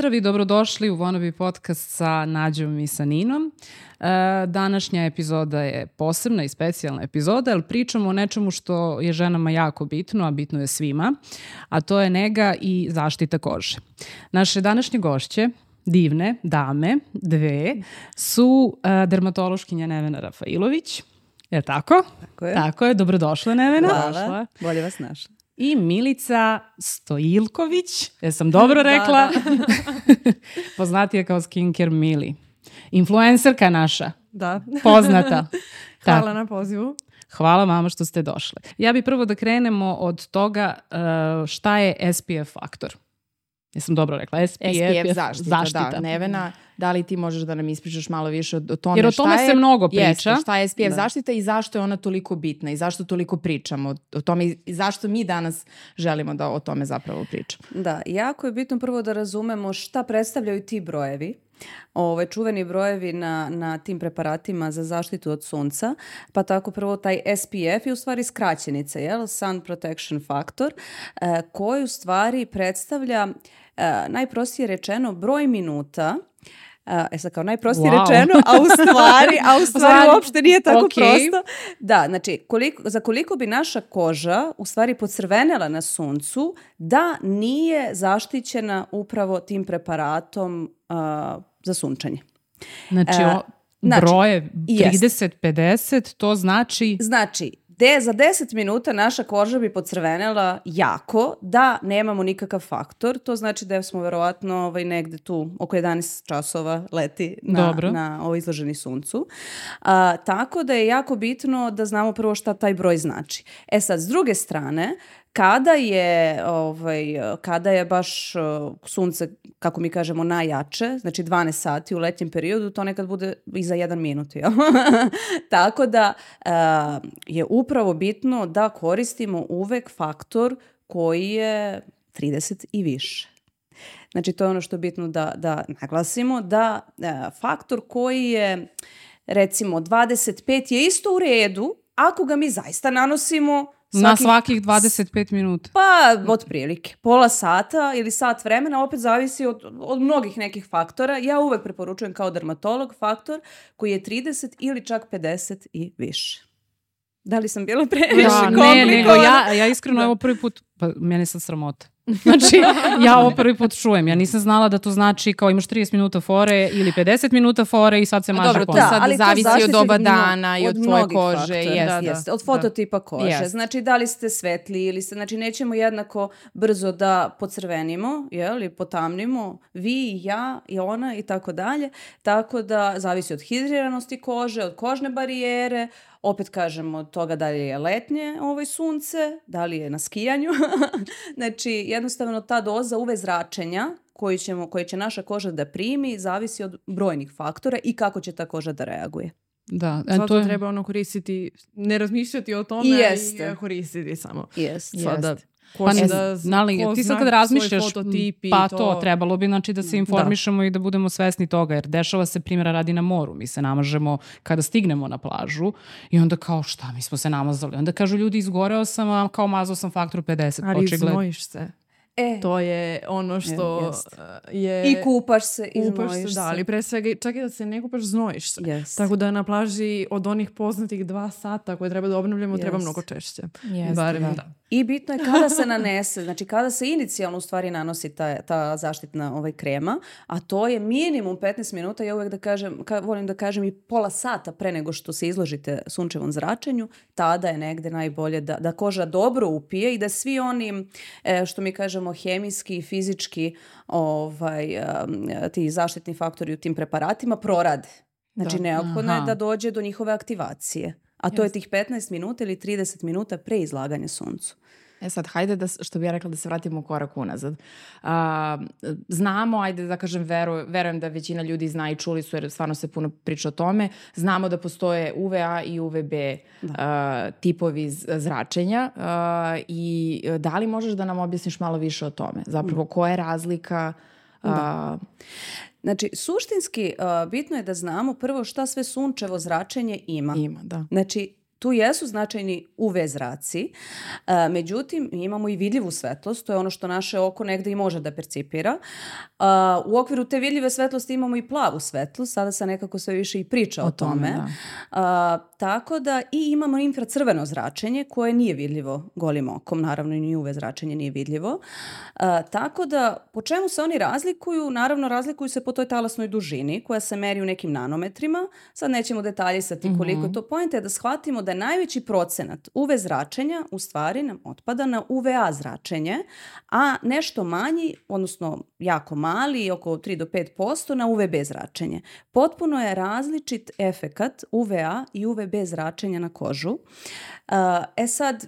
Pozdrav i dobrodošli u Wannabe podcast sa Nađom i sa Ninom. E, današnja epizoda je posebna i specijalna epizoda, jer pričamo o nečemu što je ženama jako bitno, a bitno je svima, a to je nega i zaštita kože. Naše današnje gošće divne dame, dve, su uh, dermatološkinja Nevena Rafailović, je tako? Tako je. Tako je, dobrodošla Nevena. Hvala, bolje vas našla. I Milica Stojilković, jesam dobro rekla, da, da. poznatija kao skincare Mili. Influencerka naša. Da. Poznata. Hvala tak. na pozivu. Hvala vama što ste došle. Ja bih prvo da krenemo od toga uh, šta je SPF faktor. Jesam dobro rekla. SPF, SPF zaštita, zaštita. Da. Nevena, da li ti možeš da nam ispričaš malo više o tome Jer o tome šta je, se mnogo priča. Jeste, šta je SPF da. zaštita i zašto je ona toliko bitna i zašto toliko pričamo o tome i zašto mi danas želimo da o tome zapravo pričamo. Da, jako je bitno prvo da razumemo šta predstavljaju ti brojevi ove čuveni brojevi na, na tim preparatima za zaštitu od sunca, pa tako prvo taj SPF je u stvari skraćenica, jel? Sun Protection Factor, e, koji u stvari predstavlja e, najprostije rečeno broj minuta e sad kao najprostije wow. rečeno, a u stvari, a u stvari uopšte nije tako okay. prosto. Da, znači koliko, za koliko bi naša koža u stvari pocrvenela na suncu da nije zaštićena upravo tim preparatom uh, za sunčanje. Znači, o, znači broje 30-50, to znači... Znači, de, za 10 minuta naša koža bi pocrvenela jako da nemamo nikakav faktor. To znači da smo verovatno ovaj, negde tu oko 11 časova leti na, Dobro. na ovo izloženi suncu. A, tako da je jako bitno da znamo prvo šta taj broj znači. E sad, s druge strane, kada je ovaj kada je baš uh, sunce kako mi kažemo najjače, znači 12 sati u letnjem periodu, to nekad bude i za jedan minut, jel? Tako da uh, je upravo bitno da koristimo uvek faktor koji je 30 i više. Znači to je ono što je bitno da, da naglasimo, da uh, faktor koji je recimo 25 je isto u redu ako ga mi zaista nanosimo Svakih, na svakih 25 minuta? Pa, otprilike. Pola sata ili sat vremena, opet zavisi od, od mnogih nekih faktora. Ja uvek preporučujem kao dermatolog faktor koji je 30 ili čak 50 i više. Da li sam bila previše da, ne, nego ja, ja iskreno da. evo prvi put, pa mene sad sramota. Znači, ja ovo prvi put čujem. Ja nisam znala da to znači kao imaš 30 minuta fore ili 50 minuta fore i sad se maže Dobro, to sad ali zavisi od doba dana i od, od tvoje kože. Jest, da, da. Jeste, od fototipa da. kože. Jest. Znači, da li ste svetli ili ste, znači nećemo jednako brzo da pocrvenimo, jel, potamnimo, vi i ja i ona i tako dalje. Tako da zavisi od hidriranosti kože, od kožne barijere, opet kažemo od toga da li je letnje ovaj sunce, da li je na skijanju. znači, jednostavno ta doza UV zračenja koju, ćemo, koju će naša koža da primi zavisi od brojnih faktora i kako će ta koža da reaguje. Da, a to je... treba ono koristiti, ne razmišljati o tome Jeste. i koristiti samo. Jeste. Sada Jeste. Ko pa, da, znali, ko ti sad kad razmišljaš, pa to, to, trebalo bi znači da se da. informišemo da. i da budemo svesni toga, jer dešava se primjera radi na moru, mi se namažemo kada stignemo na plažu i onda kao šta, mi smo se namazali, onda kažu ljudi izgoreo sam, a kao mazao sam faktor 50. Ali iznojiš se. E, to je ono što e, je... I kupaš se i kupaš znojiš se. Da, ali pre svega čak i da se ne kupaš, znojiš se. Yes. Tako da na plaži od onih poznatih dva sata koje treba da obnovljamo, yes. treba mnogo češće. Yes, Barem, da. da. I bitno je kada se nanese, znači kada se inicijalno u stvari nanosi ta, ta zaštitna ovaj krema, a to je minimum 15 minuta, ja uvek da kažem, ka, volim da kažem i pola sata pre nego što se izložite sunčevom zračenju, tada je negde najbolje da, da koža dobro upije i da svi oni, e, što mi kažemo, hemijski i fizički ovaj, ti zaštitni faktori u tim preparatima prorade. Znači, da. neophodno je da dođe do njihove aktivacije. A to Just. je tih 15 minuta ili 30 minuta pre izlaganja suncu. E sad, hajde da, što bi ja rekla, da se vratimo korak unazad. Uh, znamo, ajde da kažem, veru, verujem da većina ljudi zna i čuli su, jer stvarno se puno priča o tome, znamo da postoje UVA i UVB da. uh, tipovi zračenja uh, i da li možeš da nam objasniš malo više o tome? Zapravo, koja je razlika? Da. Znači, suštinski uh, bitno je da znamo prvo šta sve sunčevo zračenje ima. Ima, da. Znači, Tu jesu značajni UV zraci, e, međutim imamo i vidljivu svetlost, to je ono što naše oko negde i može da percipira. E, u okviru te vidljive svetlosti imamo i plavu svetlost, sada se nekako sve više i priča o, o tome. tome da. E, tako da i imamo infracrveno zračenje koje nije vidljivo golim okom, naravno i UV zračenje nije vidljivo. E, tako da po čemu se oni razlikuju? Naravno razlikuju se po toj talasnoj dužini koja se meri u nekim nanometrima. Sad nećemo detaljisati koliko mm -hmm. to. Pojenta je da shvatimo da je najveći procenat UV zračenja u stvari nam otpada na UVA zračenje, a nešto manji, odnosno jako mali, oko 3 do 5% na UVB zračenje. Potpuno je različit efekat UVA i UVB zračenja na kožu. E sad,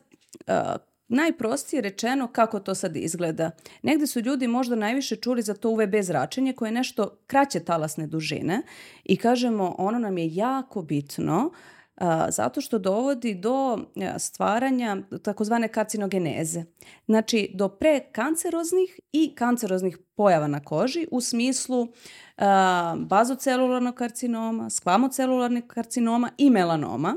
Najprostije rečeno kako to sad izgleda. Negde su ljudi možda najviše čuli za to UVB zračenje koje je nešto kraće talasne dužine i kažemo ono nam je jako bitno zato što dovodi do stvaranja takozvane karcinogeneze. Znači do prekanceroznih i kanceroznih pojava na koži u smislu bazocelularnog karcinoma, skvamocelularnog karcinoma i melanoma.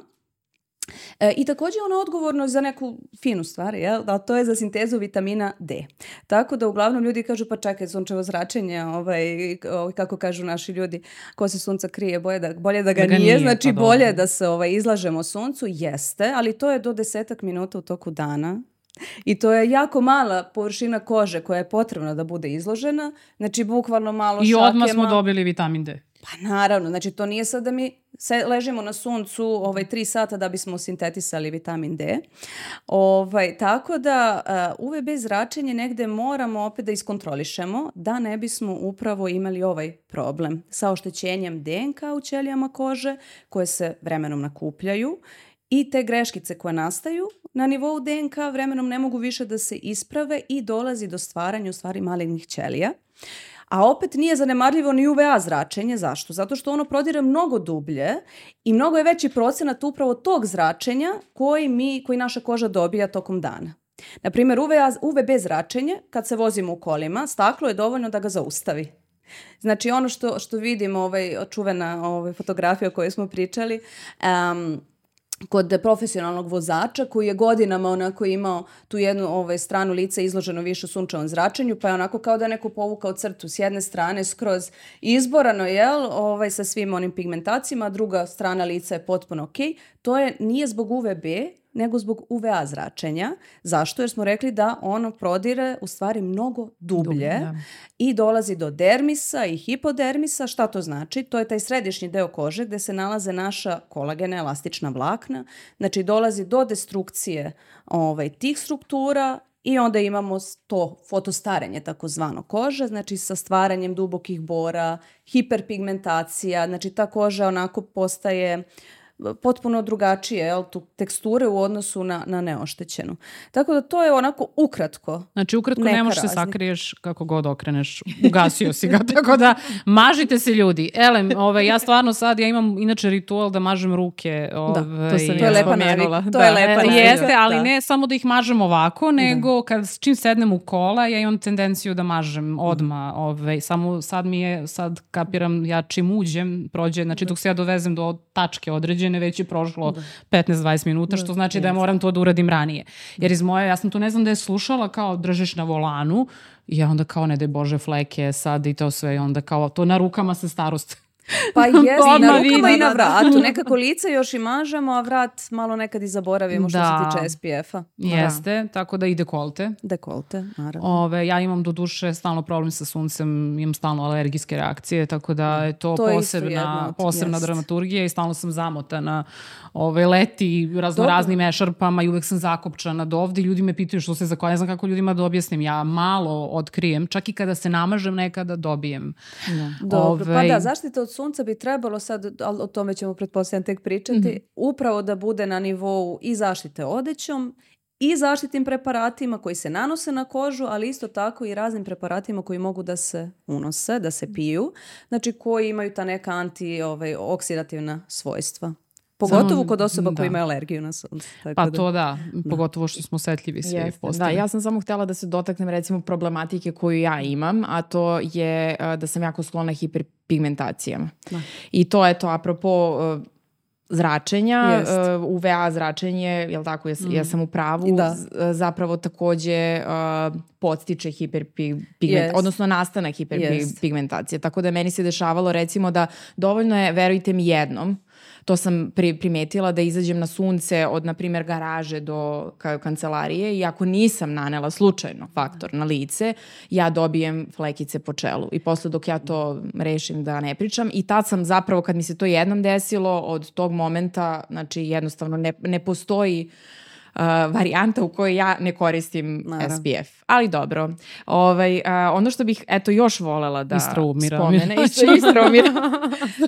E, I takođe ono odgovorno za neku finu stvar, jel? Da, to je za sintezu vitamina D. Tako da uglavnom ljudi kažu pa čekaj sunčevo zračenje, ovaj, ovaj, kako kažu naši ljudi, ko se sunca krije, bolje da, bolje da ga, da ga nije, nije, znači pa bolje da se ovaj, izlažemo suncu, jeste, ali to je do desetak minuta u toku dana, I to je jako mala površina kože koja je potrebna da bude izložena. Znači, bukvalno malo I šake. I odmah smo dobili vitamin D. Pa naravno, znači to nije sad da mi se ležimo na suncu ovaj, tri sata da bismo sintetisali vitamin D. Ovaj, tako da uh, UVB zračenje negde moramo opet da iskontrolišemo da ne bismo upravo imali ovaj problem sa oštećenjem DNK u ćelijama kože koje se vremenom nakupljaju i te greškice koje nastaju na nivou DNK vremenom ne mogu više da se isprave i dolazi do stvaranja u stvari malignih ćelija. A opet nije zanemarljivo ni UVA zračenje. Zašto? Zato što ono prodire mnogo dublje i mnogo je veći procenat upravo tog zračenja koji, mi, koji naša koža dobija tokom dana. Na primjer, UVA, UVB zračenje, kad se vozimo u kolima, staklo je dovoljno da ga zaustavi. Znači ono što, što vidimo, ovaj, čuvena ovaj, fotografija o kojoj smo pričali, um, kod profesionalnog vozača koji je godinama onako imao tu jednu ovaj, stranu lica izloženo više sunčevom zračenju, pa je onako kao da neko povukao crtu s jedne strane skroz izborano, jel, ovaj, sa svim onim pigmentacijama, druga strana lica je potpuno ok. To je, nije zbog UVB, nego zbog UVA zračenja. Zašto? Jer smo rekli da ono prodire u stvari mnogo dublje, dublje da. i dolazi do dermisa i hipodermisa. Šta to znači? To je taj središnji deo kože gde se nalaze naša kolagena elastična vlakna. Znači dolazi do destrukcije ovaj, tih struktura I onda imamo to fotostarenje takozvano kože, znači sa stvaranjem dubokih bora, hiperpigmentacija, znači ta koža onako postaje uh, potpuno drugačije, jel, tu teksture u odnosu na, na neoštećenu. Tako da to je onako ukratko. Znači ukratko ne možeš se sakriješ kako god okreneš. Ugasio si ga, tako da mažite se ljudi. Elem, ove, ja stvarno sad, ja imam inače ritual da mažem ruke. Ove, da, to, sam, to je lepa navika. To da, je lepa navika. Jeste, ali da. ne samo da ih mažem ovako, nego da. kad čim sednem u kola, ja imam tendenciju da mažem odma. Ove, samo sad mi je, sad kapiram, ja čim uđem, prođe, znači dok se ja dovezem do tačke određene, određene, već je prošlo da. 15-20 minuta, što da, znači da ja moram to da uradim ranije. Jer iz moje, ja sam tu ne znam da je slušala kao držiš na volanu, i ja onda kao ne daj Bože fleke sad i to sve i onda kao to na rukama se starost Pa jeste, i na rukama i na vratu. Nekako lice još i mažemo, a vrat malo nekad i zaboravimo što da. se tiče SPF-a. Jeste, da. tako da i dekolte. Dekolte, naravno. Ove, ja imam do duše stalno problem sa suncem, imam stalno alergijske reakcije, tako da je to, to posebna, od, posebna jest. dramaturgija i stalno sam zamotana ove, leti razno Dobro. raznim ešarpama i uvek sam zakopčana do ovde. Ljudi me pitaju što se za koja, ne znam kako ljudima da objasnim. Ja malo otkrijem, čak i kada se namažem nekada dobijem. Da. Dobro, ove, pa da, zaštita od sunca bi trebalo sad, ali o tome ćemo pretpostavljam tek pričati, mm -hmm. upravo da bude na nivou i zaštite odećom i zaštitnim preparatima koji se nanose na kožu, ali isto tako i raznim preparatima koji mogu da se unose, da se piju, znači koji imaju ta neka anti-oksidativna ovaj, svojstva. Pogotovo Samo, kod osoba da. koji imaju alergiju na sunce. Tako pa da, to da, da, pogotovo što smo osetljivi svi Jeste, postane. Da, ja sam samo htela da se dotaknem recimo problematike koju ja imam, a to je da sam jako sklona hiperpigmentacijama. Da. I to je to, apropo zračenja, uh, UVA zračenje, jel tako, ja, mm. ja sam u pravu, da. zapravo takođe uh, podstiče hiperpigment, yes. odnosno nastanak hiperpigmentacije. Yes. Tako da meni se dešavalo recimo da dovoljno je, verujte mi jednom, to sam pri, primetila da izađem na sunce od, na primjer, garaže do kao, kancelarije i ako nisam nanela slučajno faktor na lice, ja dobijem flekice po čelu. I posle dok ja to rešim da ne pričam i tad sam zapravo, kad mi se to jednom desilo, od tog momenta, znači jednostavno ne, ne postoji uh, uh, varijanta u kojoj ja ne koristim Naravno. SPF. Ali dobro. Ovaj, uh, ono što bih eto još volela da Istraumira. spomene. Isto, istraumira.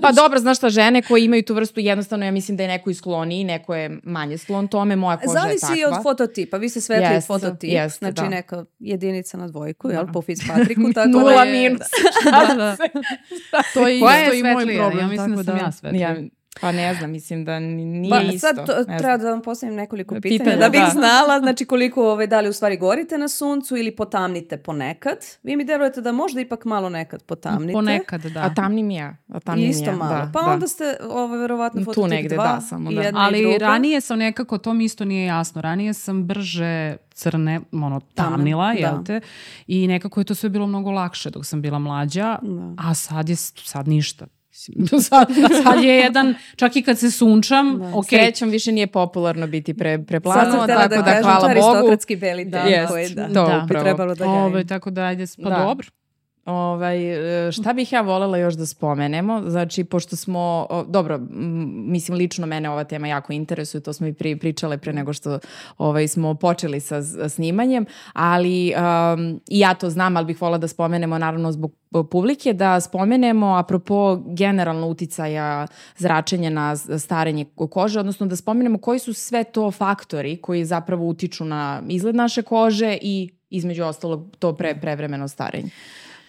pa dobro, znaš šta, žene koje imaju tu vrstu, jednostavno ja mislim da je neko iskloniji, neko je manje sklon tome, moja koža Zavisi je takva. Zavisi od fototipa. Vi ste svetli yes, fototip, yes, znači da. neka jedinica na dvojku, jel, da. po Fitzpatricku. Tako Nula da je... minus. da, da. to je isto i moj problem. Ja mislim da sam ja svetlija. Ja, Pa ne znam, mislim da nije pa, isto. Sad to, treba da vam postavim nekoliko pitanja, pitanja da bih da. znala znači koliko ove, ovaj, da li u stvari gorite na suncu ili potamnite ponekad. Vi mi delujete da možda ipak malo nekad potamnite. Ponekad, da. A tamnim ja. A tamnim Isto ja. malo. Da, pa da. onda ste ovo, ovaj, verovatno fototip tu negde, 2 da, samo, da. Ali ranije sam nekako, to mi isto nije jasno, ranije sam brže crne, ono, tamnila, Tamne, jel da. te? I nekako je to sve bilo mnogo lakše dok sam bila mlađa, da. a sad je, sad ništa sad, sad je jedan, čak i kad se sunčam, da. ok. Srećom više nije popularno biti pre, preplavno, tako da, da, da hvala Bogu. aristokratski beli da, yes, koji, da. To da. bi trebalo da gajim. Ove, tako da, ajde, pa da. dobro. Ovaj, e, šta bih ja volela još da spomenemo? Znači, pošto smo, dobro, mislim, lično mene ova tema jako interesuje, to smo i pri, pričale pre nego što ovaj, smo počeli sa snimanjem, ali um, i ja to znam, ali bih volela da spomenemo, naravno, zbog publike, da spomenemo apropo generalno uticaja zračenja na starenje kože, odnosno da spomenemo koji su sve to faktori koji zapravo utiču na izgled naše kože i između ostalog to pre, prevremeno starenje.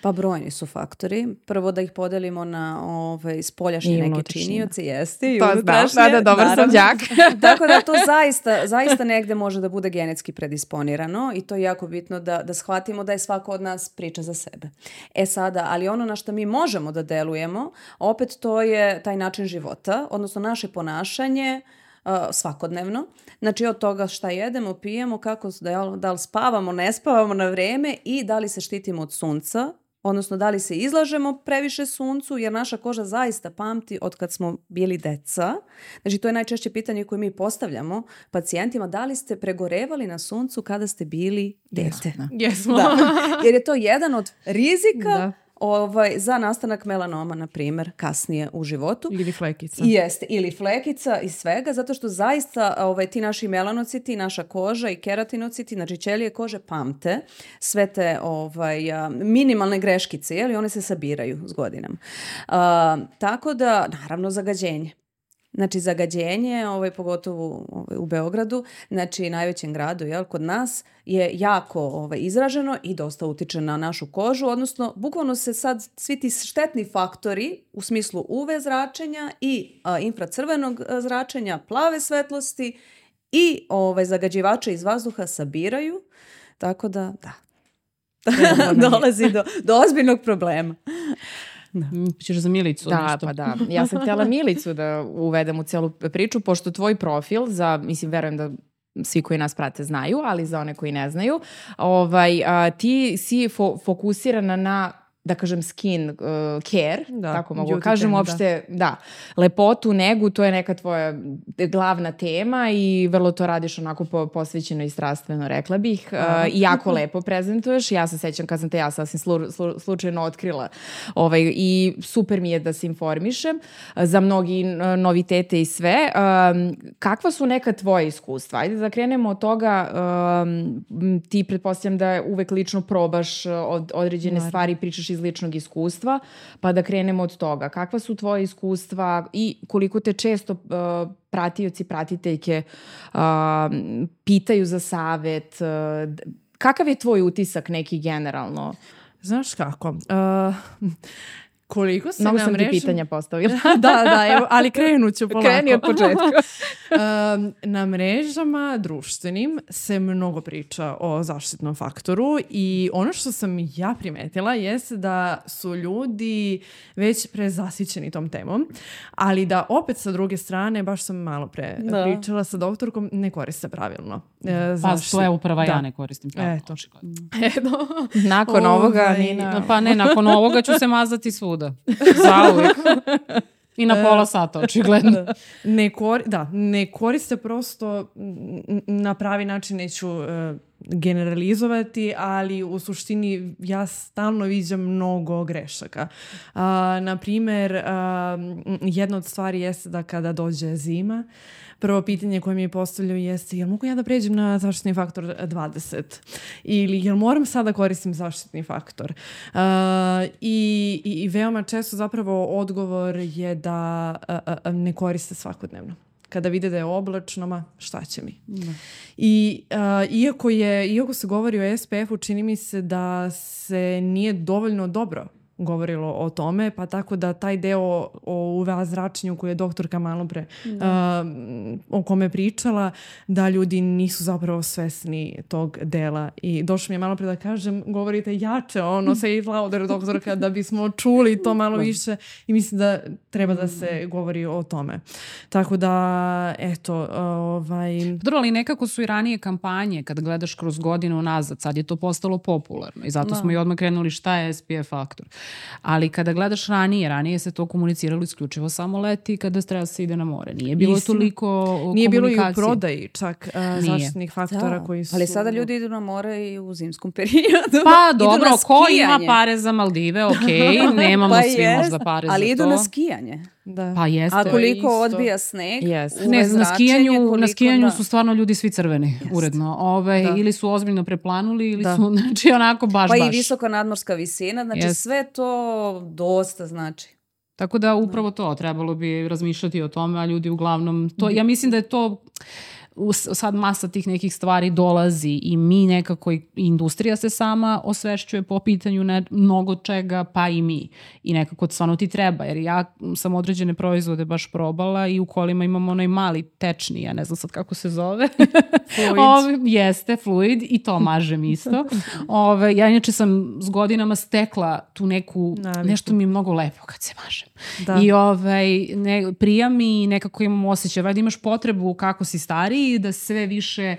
Pa brojni su faktori. Prvo da ih podelimo na ove, spoljašnje I neke činioce, jeste. I to znam, da, da, dobar sam đak. Tako da to zaista, zaista negde može da bude genetski predisponirano i to je jako bitno da, da shvatimo da je svako od nas priča za sebe. E sada, ali ono na što mi možemo da delujemo, opet to je taj način života, odnosno naše ponašanje, uh, svakodnevno. Znači od toga šta jedemo, pijemo, kako, da, da li spavamo, ne spavamo na vreme i da li se štitimo od sunca, odnosno da li se izlažemo previše suncu, jer naša koža zaista pamti od kad smo bili deca. Znači to je najčešće pitanje koje mi postavljamo pacijentima, da li ste pregorevali na suncu kada ste bili dete? Jesmo. Da. Jer je to jedan od rizika da ovaj, za nastanak melanoma, na primer, kasnije u životu. Ili flekica. Jeste, ili flekica i svega, zato što zaista ovaj, ti naši melanociti, naša koža i keratinociti, znači ćelije kože pamte sve te ovaj, minimalne greškice, jeli, one se sabiraju s godinama. A, tako da, naravno, zagađenje. Znači zagađenje, ovaj, pogotovo ovaj, u Beogradu, znači najvećem gradu jel, kod nas, je jako ovaj, izraženo i dosta utiče na našu kožu, odnosno bukvalno se sad svi ti štetni faktori u smislu UV zračenja i a, infracrvenog zračenja, plave svetlosti i ovaj, zagađivače iz vazduha sabiraju, tako da da, dolazi do, do ozbiljnog problema. Da. Ćeš za Milicu da, nešto. pa da. Ja sam htjela Milicu da uvedem u celu priču, pošto tvoj profil za, mislim, verujem da svi koji nas prate znaju, ali za one koji ne znaju, ovaj, a, ti si fo fokusirana na da kažem skin uh, care, da, tako mogu da kažem uopšte, da. da, lepotu, negu, to je neka tvoja glavna tema i vrlo to radiš onako po, posvećeno i strastveno, rekla bih, uh, i jako lepo prezentuješ, ja se sećam kad sam te ja sasvim slu, slu, slučajno otkrila ovaj, i super mi je da se informišem za mnogi novitete i sve. Um, kakva su neka tvoja iskustva? Ajde da krenemo od toga, um, ti pretpostavljam da uvek lično probaš od, određene Naravno. stvari, pričaš iz ličnog iskustva, pa da krenemo od toga. Kakva su tvoje iskustva i koliko te često uh, pratioci, pratiteljke uh, pitaju za savet? Uh, kakav je tvoj utisak neki generalno? Znaš kako? Uh, koliko se Mnogo nam sam ti pitanja postavila. da, da, evo, ali krenut ću polako. Kreni od početka. Um, na mrežama društvenim se mnogo priča o zaštitnom faktoru i ono što sam ja primetila jeste da su ljudi već prezasićeni tom temom, ali da opet sa druge strane, baš sam malo pre da. pričala sa doktorkom, ne koriste pravilno. E, pa to je upravo da. ja ne koristim pravilno. Eto. Eto. Nakon ovoga, ovaj, Nina... Pa ne, nakon ovoga ću se mazati svuda. Zauvijek. I na pola sata, očigledno. Da. Ne, kor, da, ne koriste prosto na pravi način, neću uh, generalizovati, ali u suštini ja stalno viđam mnogo grešaka. Uh, na primer, uh, jedna od stvari jeste da kada dođe zima, prvo pitanje koje mi je postavljaju jeste jel mogu ja da pređem na zaštitni faktor 20 ili jel moram sada da koristim zaštitni faktor uh, i, i, i veoma često zapravo odgovor je da uh, uh, ne koriste svakodnevno kada vide da je oblačno, ma šta će mi. Da. I uh, iako, je, iako se govori o SPF-u, čini mi se da se nije dovoljno dobro govorilo o tome, pa tako da taj deo o UVA zračenju koje je doktorka malo pre da. uh, o kome pričala, da ljudi nisu zapravo svesni tog dela i došlo mi je malo pre da kažem, govorite jače ono, say it louder doktorka da bismo čuli to malo da. više i mislim da treba da se govori o tome. Tako da, eto, ovaj... Dobro, ali nekako su i ranije kampanje kad gledaš kroz godinu nazad, sad je to postalo popularno i zato da. smo i odmah krenuli šta je SPF faktor. Ali kada gledaš ranije, ranije se to komuniciralo isključivo samo leti kada treba da se ide na more. Nije bilo Istina. toliko Nije bilo i u prodaji čak uh, zaštitnih faktora da. koji su... Ali sada ljudi idu na more i u zimskom periodu. Pa dobro, ko ima pare za Maldive, ok, nemamo pa svi jest, možda pare za to. Ali idu na skijanje. Da. Pa jeste. A koliko odbija sneg, yes. ne, na skijanju, koliko, na skijanju da. su stvarno ljudi svi crveni, yes. uredno. Ove, da. Ili su ozbiljno preplanuli, ili da. su, znači, onako baš, pa baš. Pa i visoka nadmorska visina, znači yes. sve to dosta znači. Tako da upravo to, trebalo bi razmišljati o tome, a ljudi uglavnom, to, ja mislim da je to sad masa tih nekih stvari dolazi i mi nekako, i industrija se sama osvešćuje po pitanju ne, mnogo čega, pa i mi. I nekako stvarno ti treba, jer ja sam određene proizvode baš probala i u kolima imam onaj mali tečni, ja ne znam sad kako se zove. Fluid. Ove, jeste, fluid i to mažem isto. Ove, ja inače sam s godinama stekla tu neku, Naviku. nešto mi je mnogo lepo kad se mažem. Da. I ovaj, ne, prija mi nekako imam osjećaj, valjda imaš potrebu kako si stariji da sve više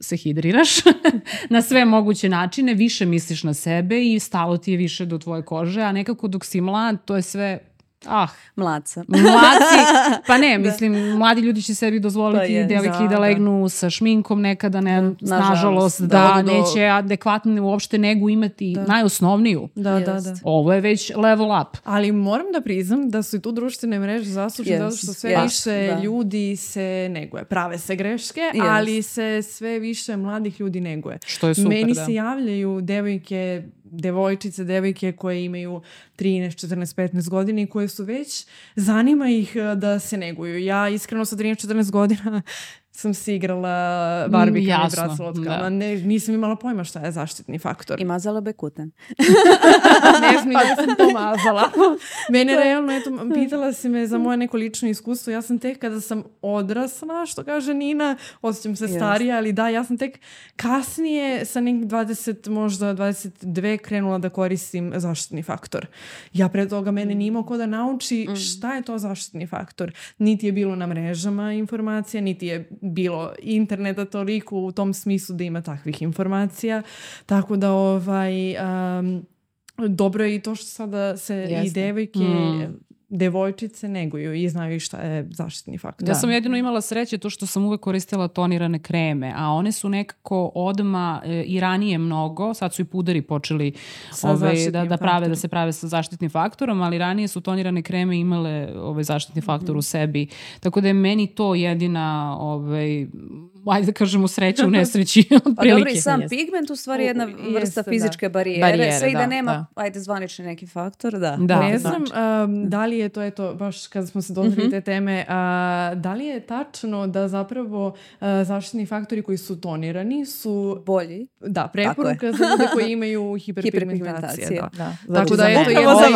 se hidriraš na sve moguće načine, više misliš na sebe i stalo ti je više do tvoje kože, a nekako dok si mlad, to je sve Ah, mlaca. Mlaci, pa ne, da. mislim, da. mladi ljudi će sebi dozvoliti pa je, devojke da, da legnu da. sa šminkom nekada, ne, nažalost, nažalost da, da, da neće adekvatno uopšte negu imati da. najosnovniju. Da, yes. da, da. Ovo je već level up. Ali moram da priznam da su i tu društvene mreže zaslužene yes. zato što sve yes. više da. ljudi se neguje. Prave se greške, yes. ali se sve više mladih ljudi neguje. Što je super, Meni da. se javljaju devojke devojčice, devojke koje imaju 13, 14, 15 godina i koje su već, zanima ih eh, da se neguju. Ja iskreno sa 13, 14 godina sam si igrala barbikama i braclotkama. Da. Ne, nisam imala pojma šta je zaštitni faktor. I mazala bekuten. ne znam da sam to mazala. Mene realno, eto, pitala si me za moje neko lično iskustvo. Ja sam tek kada sam odrasla, što kaže Nina, osjećam se starija, ali da, ja sam tek kasnije sa nekih 20, možda 22 krenula da koristim zaštitni faktor. Ja pre toga mene nije imao ko da nauči mm. šta je to zaštitni faktor. Niti je bilo na mrežama informacija, niti je bilo interneta toliko u tom smislu da ima takvih informacija. Tako da ovaj um, dobro je i to što sada se Jeste. i devojke mm devojčice neguju i znaju šta je zaštitni faktor. Ja sam jedino imala sreće to što sam uvek koristila tonirane kreme, a one su nekako odma e, i ranije mnogo, sad su i pudari počeli ove, da, da, prave, da se prave sa zaštitnim faktorom, ali ranije su tonirane kreme imale ovaj zaštitni faktor mm -hmm. u sebi. Tako da je meni to jedina ovaj, ajde da kažemo, sreća u nesreći. pa dobro, i sam pigment u stvari je jedna vrsta da. fizičke da. barijere. barijere. Sve i da, da nema, da. ajde, zvanični neki faktor, da. da ne znam um, da li je to, eto, baš kada smo se dotakli mm -hmm. te teme, uh, da li je tačno da zapravo uh, zaštitni faktori koji su tonirani su... Bolji. Da, preporuka za ljude koji imaju hiperpigmentacije. Da. Da. Tako da, eto, je za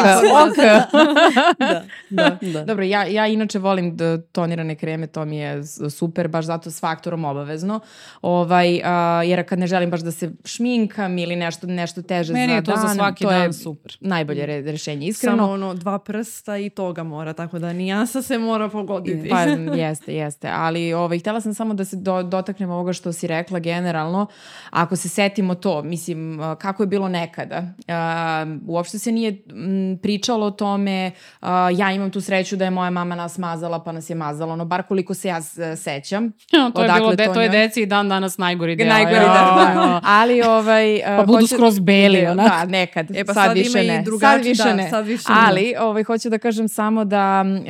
da, da, da. Dobro, ja, ja inače volim da tonirane kreme, to mi je super, baš zato s faktorom obavezno. Ovaj, a, jer kad ne želim baš da se šminkam ili nešto, nešto teže Meni za je to dan, za svaki to dan je super. najbolje re, rešenje, iskreno. Samo ono, dva prsta i toga mora, tako da nijansa se mora pogoditi. Pa jeste, jeste. Ali ovaj, htela sam samo da se do, dotaknem ovoga što si rekla generalno. Ako se setimo to, mislim, kako je bilo nekada. Uh, uopšte se nije m, pričalo o tome, uh, ja imam tu sreću da je moja mama nas mazala, pa nas je mazala, ono, bar koliko se ja sećam. Ja, to je bilo, de, to, to je deci i dan danas najgori deo. Najgori deo, da. Ali, ovaj... Pa budu hoću, skroz beli, onako. Da, nekad. E, pa sad, sad više ne. Drugači, sad više da, ne. Sad više Ali, ovaj, hoću da kažem samo da uh,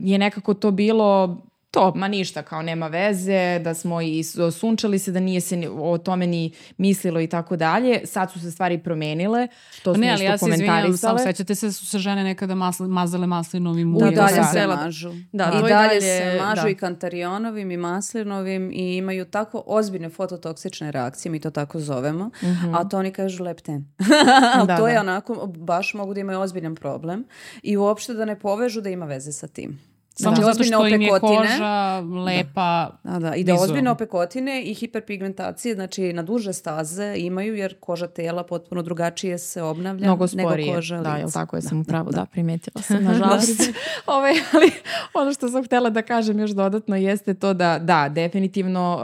je nekako to bilo to, ma ništa, kao nema veze, da smo i sunčali se, da nije se o tome ni mislilo i tako dalje. Sad su se stvari promenile, to smo ne, ali ja se izvinjam, sećate se da su se žene nekada masli, mazale maslinovim uljem. Da, dalje se mažu. Da, I dalje, dalje se mažu da. i kantarionovim i maslinovim i imaju tako ozbiljne fototoksične reakcije, mi to tako zovemo, mm -hmm. a to oni kažu lepten. da, to da. je onako, baš mogu da imaju ozbiljan problem i uopšte da ne povežu da ima veze sa tim. Samo znači, zato što im je koža lepa. Da, da, da. I da ozbiljne opekotine i hiperpigmentacije, znači na duže staze imaju jer koža tela potpuno drugačije se obnavlja Mnogo sporije. nego koža lica. Da, jel tako je da, sam upravo, da, da, primetila sam, nažalost. Ove, ovaj, ali ono što sam htela da kažem još dodatno jeste to da, da, definitivno,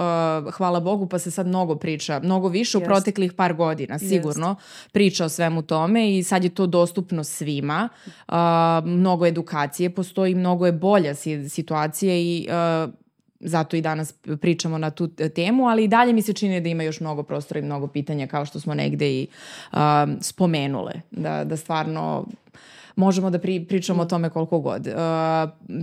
uh, hvala Bogu, pa se sad mnogo priča, mnogo više u proteklih par godina, sigurno, Jest. priča o svemu tome i sad je to dostupno svima. Uh, mnogo edukacije postoji, mnogo je bolje bolja situacija i uh, zato i danas pričamo na tu temu, ali i dalje mi se čini da ima još mnogo prostora i mnogo pitanja kao što smo negde i uh, spomenule. Da, da stvarno možemo da pri, pričamo o tome koliko god. Uh,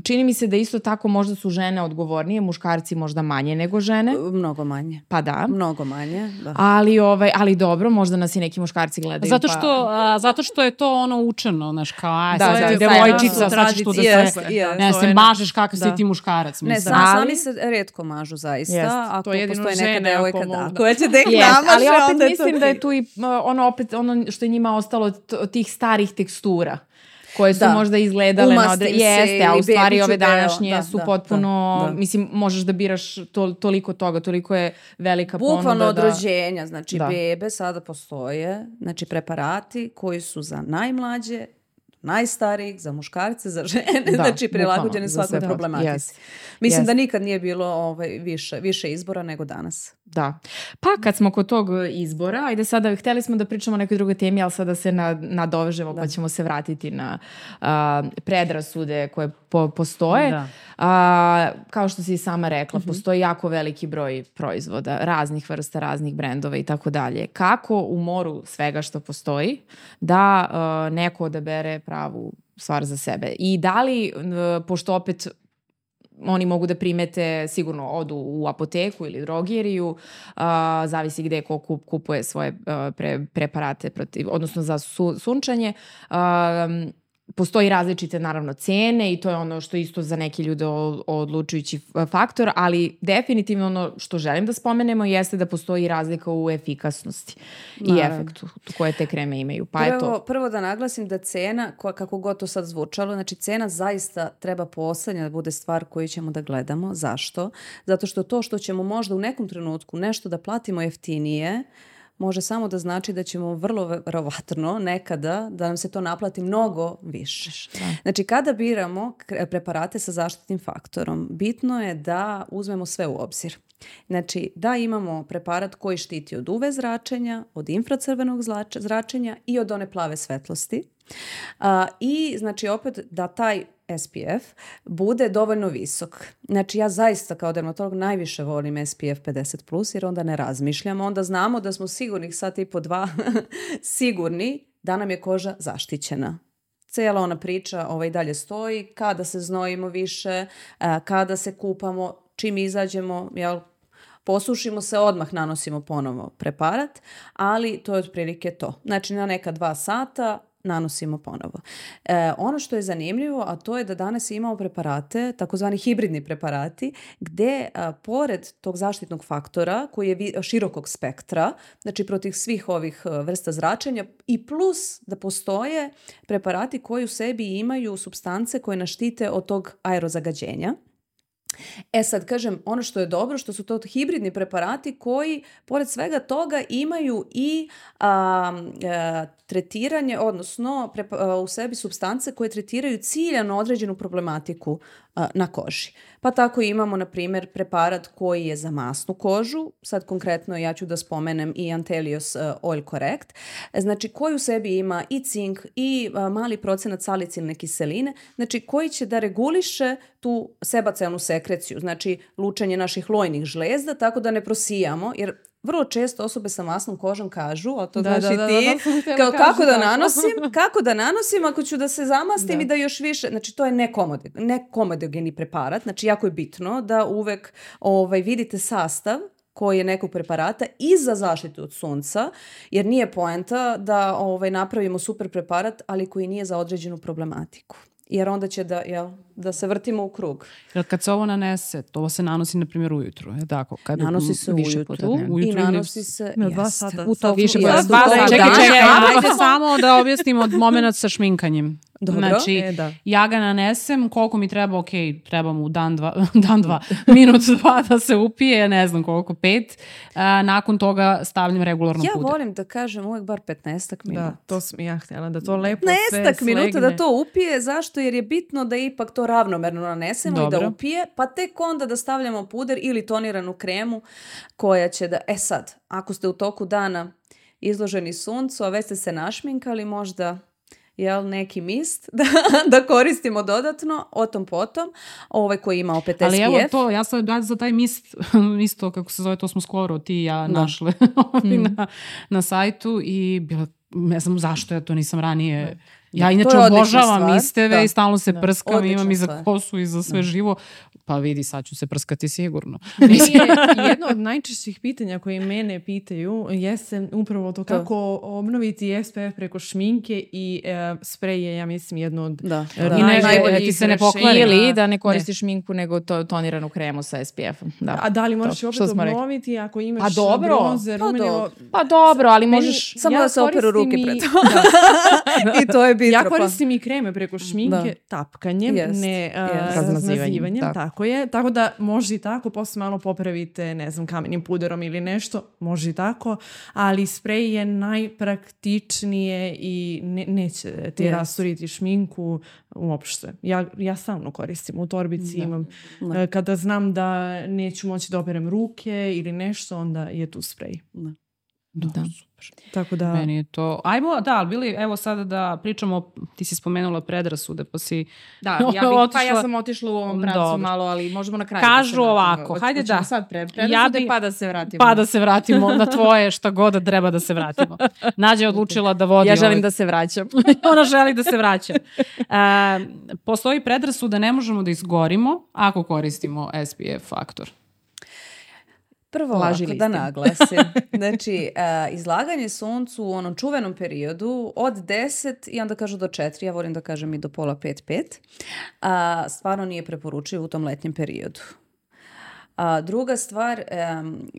čini mi se da isto tako možda su žene odgovornije, muškarci možda manje nego žene. Mnogo manje. Pa da. Mnogo manje, da. Ali, ovaj, ali dobro, možda nas i neki muškarci gledaju. Zato što, pa... a, zato što je to ono učeno, znaš, kao, a, da, da, devojčica, sad ćeš tu da se, yes, yes, ne, se mažeš kakav da. si ti muškarac. Mislim. Ne, sami, ali, sami se redko mažu, zaista. Yes. Ako to je postoji neka devojka, da. Koja će da ih yes, namaže, ali opet mislim da je tu i ono, opet, ono što je njima ostalo od tih starih tekstura koje su da. možda izgledale na odre... Jeste, a u stvari ove današnje da, su da, potpuno, da, da. mislim, možeš da biraš to, toliko toga, toliko je velika Bukvalno ponuda. Bukvalno od rođenja, znači da. bebe sada postoje, znači preparati koji su za najmlađe najstarijih, za muškarce, za žene, da, znači prilagođene svakoj problematici. Yes. Mislim yes. da nikad nije bilo ovaj, više, više izbora nego danas. Da. Pa kad smo kod tog izbora, ajde sada, hteli smo da pričamo o nekoj drugoj temi, ali sada se na, nadovežemo da. pa ćemo se vratiti na uh, predrasude koje po, postoje. Da. Uh, kao što si i sama rekla, mm -hmm. postoji jako veliki broj proizvoda, raznih vrsta, raznih brendova i tako dalje. Kako u moru svega što postoji da uh, neko odabere pravu stvar za sebe? I da li, uh, pošto opet oni mogu da primete, sigurno odu u apoteku ili drogeriju, uh, zavisi gde ko kup, kupuje svoje uh, pre, preparate protiv, odnosno za su, sunčanje. Uh, Postoji različite naravno cene i to je ono što isto za neke ljude odlučujući faktor, ali definitivno ono što želim da spomenemo jeste da postoji razlika u efikasnosti naravno. i efektu koje te kreme imaju. Pa prvo, je to... prvo da naglasim da cena, kako god to sad zvučalo, znači cena zaista treba poslednja da bude stvar koju ćemo da gledamo. Zašto? Zato što to što ćemo možda u nekom trenutku nešto da platimo jeftinije, može samo da znači da ćemo vrlo verovatno nekada da nam se to naplati mnogo više. Da. Znači kada biramo preparate sa zaštitnim faktorom, bitno je da uzmemo sve u obzir. Znači da imamo preparat koji štiti od UV zračenja, od infracrvenog zračenja i od one plave svetlosti. A, I znači opet da taj SPF bude dovoljno visok. Znači ja zaista kao dermatolog najviše volim SPF 50+, jer onda ne razmišljamo, onda znamo da smo sigurnih sat i po dva sigurni da nam je koža zaštićena. Cijela ona priča ovaj dalje stoji, kada se znojimo više, kada se kupamo, čim izađemo, jel, posušimo se, odmah nanosimo ponovo preparat, ali to je otprilike to. Znači na neka dva sata nanosimo ponovo. E, ono što je zanimljivo, a to je da danas imamo preparate, takozvani hibridni preparati, gde a, pored tog zaštitnog faktora koji je vi, širokog spektra, znači protiv svih ovih vrsta zračenja i plus da postoje preparati koji u sebi imaju substance koje naštite od tog aerozagađenja. E sad, kažem, ono što je dobro, što su to hibridni preparati koji, pored svega toga, imaju i a, a, tretiranje, odnosno prepa, u sebi substance koje tretiraju ciljano određenu problematiku a, na koži. Pa tako imamo, na primjer, preparat koji je za masnu kožu, sad konkretno ja ću da spomenem i Antelios Oil Correct, znači koji u sebi ima i cink i a, mali procenat salicilne kiseline, znači koji će da reguliše tu sebacelnu sekreciju, znači lučenje naših lojnih žlezda, tako da ne prosijamo, jer vrlo često osobe sa masnom kožom kažu, a to da, znaš da, da, ti, da, da, kao kako da nanosim, kako da nanosim ako ću da se zamastim da. i da još više, znači to je nekomodogeni preparat, znači jako je bitno da uvek ovaj, vidite sastav koji je nekog preparata i za zaštitu od sunca, jer nije poenta da ovaj, napravimo super preparat, ali koji nije za određenu problematiku jer onda će da, jel, da se vrtimo u krug. Jer kad se ovo nanese, to se nanosi na primjer ujutru, je tako? Kad nanosi se više ujutru, ujutru i nanosi se na dva sata. U to više puta. Dva sata. Čekaj, čekaj, ajde samo da objasnimo od momenta sa šminkanjem. Dobro. Znači, e, da. ja ga nanesem, koliko mi treba, ok, treba mu dan dva, dan dva, minut dva da se upije, ne znam koliko, pet. A, nakon toga stavljam regularno ja puder. Ja volim da kažem uvek bar 15 minuta. Da, to sam ja htjela, da to lepo 15 sve minuta da to upije, zašto? Jer je bitno da ipak to ravnomerno nanesemo Dobro. i da upije, pa tek onda da stavljamo puder ili toniranu kremu koja će da, e sad, ako ste u toku dana izloženi suncu, a već ste se našminkali, možda jel, neki mist da, da koristimo dodatno, o tom potom, ovaj koji ima opet SPF. Ali evo to, ja sam ja za taj mist, isto kako se zove, to smo skoro ti i ja da. našle mm. na, na sajtu i bila, ne znam zašto ja to nisam ranije... Da. Ja inače obožavam isteve da. i stalno se da. prskam, odlična imam i za kosu i za sve da. živo. Pa vidi, sad ću se prskati sigurno. jedno od najčešćih pitanja koje mene pitaju jeste upravo to kako obnoviti SPF preko šminke i e, sprej je, ja mislim, jedno od da. da. I najbolje ti se ne pokvari. Ili da ne koristiš ne. šminku nego to, toniranu kremu sa SPF-om. Da. A da li možeš to, opet obnoviti ako imaš pa dobro. bronzer, pa, do, pa dobro, ali možeš... Samo ja da se operu ruke pred to. Da. I to je bitno. Ja koristim i kreme preko šminke da. tapkanjem, yes. ne yes. razmazivanjem. Tako. tako je. Tako da može i tako, posle malo popravite, ne znam, kamenim puderom ili nešto, može i tako, ali sprej je najpraktičnije i ne, neće ti yes. rasturiti šminku uopšte. Ja, ja stalno koristim u torbici, da. imam, da. E, kada znam da neću moći da operem ruke ili nešto, onda je tu sprej. Da. Da. da. Super. Tako da... Meni je to... Ajmo, da, ali bili, evo sada da pričamo, ti si spomenula predrasude, pa si... Da, ja, bih, otišla... pa ja sam otišla u ovom pravcu Dobro. malo, ali možemo na kraju da Kažu da ovako, Hoć, hajde da... sad pre, predrasude, ja bi, pa da se vratimo. Pa da se vratimo na tvoje šta god da treba da se vratimo. Nađa je odlučila da vodi... Ja želim ovaj... da se vraćam. Ona želi da se vraća. Uh, postoji predrasuda, ne možemo da izgorimo ako koristimo SPF faktor. Prvo ovako da naglasim. Znači, uh, izlaganje suncu u onom čuvenom periodu od 10 i onda kažu do 4, ja volim da kažem i do pola 5-5, uh, stvarno nije preporučivo u tom letnjem periodu. A, druga stvar, um,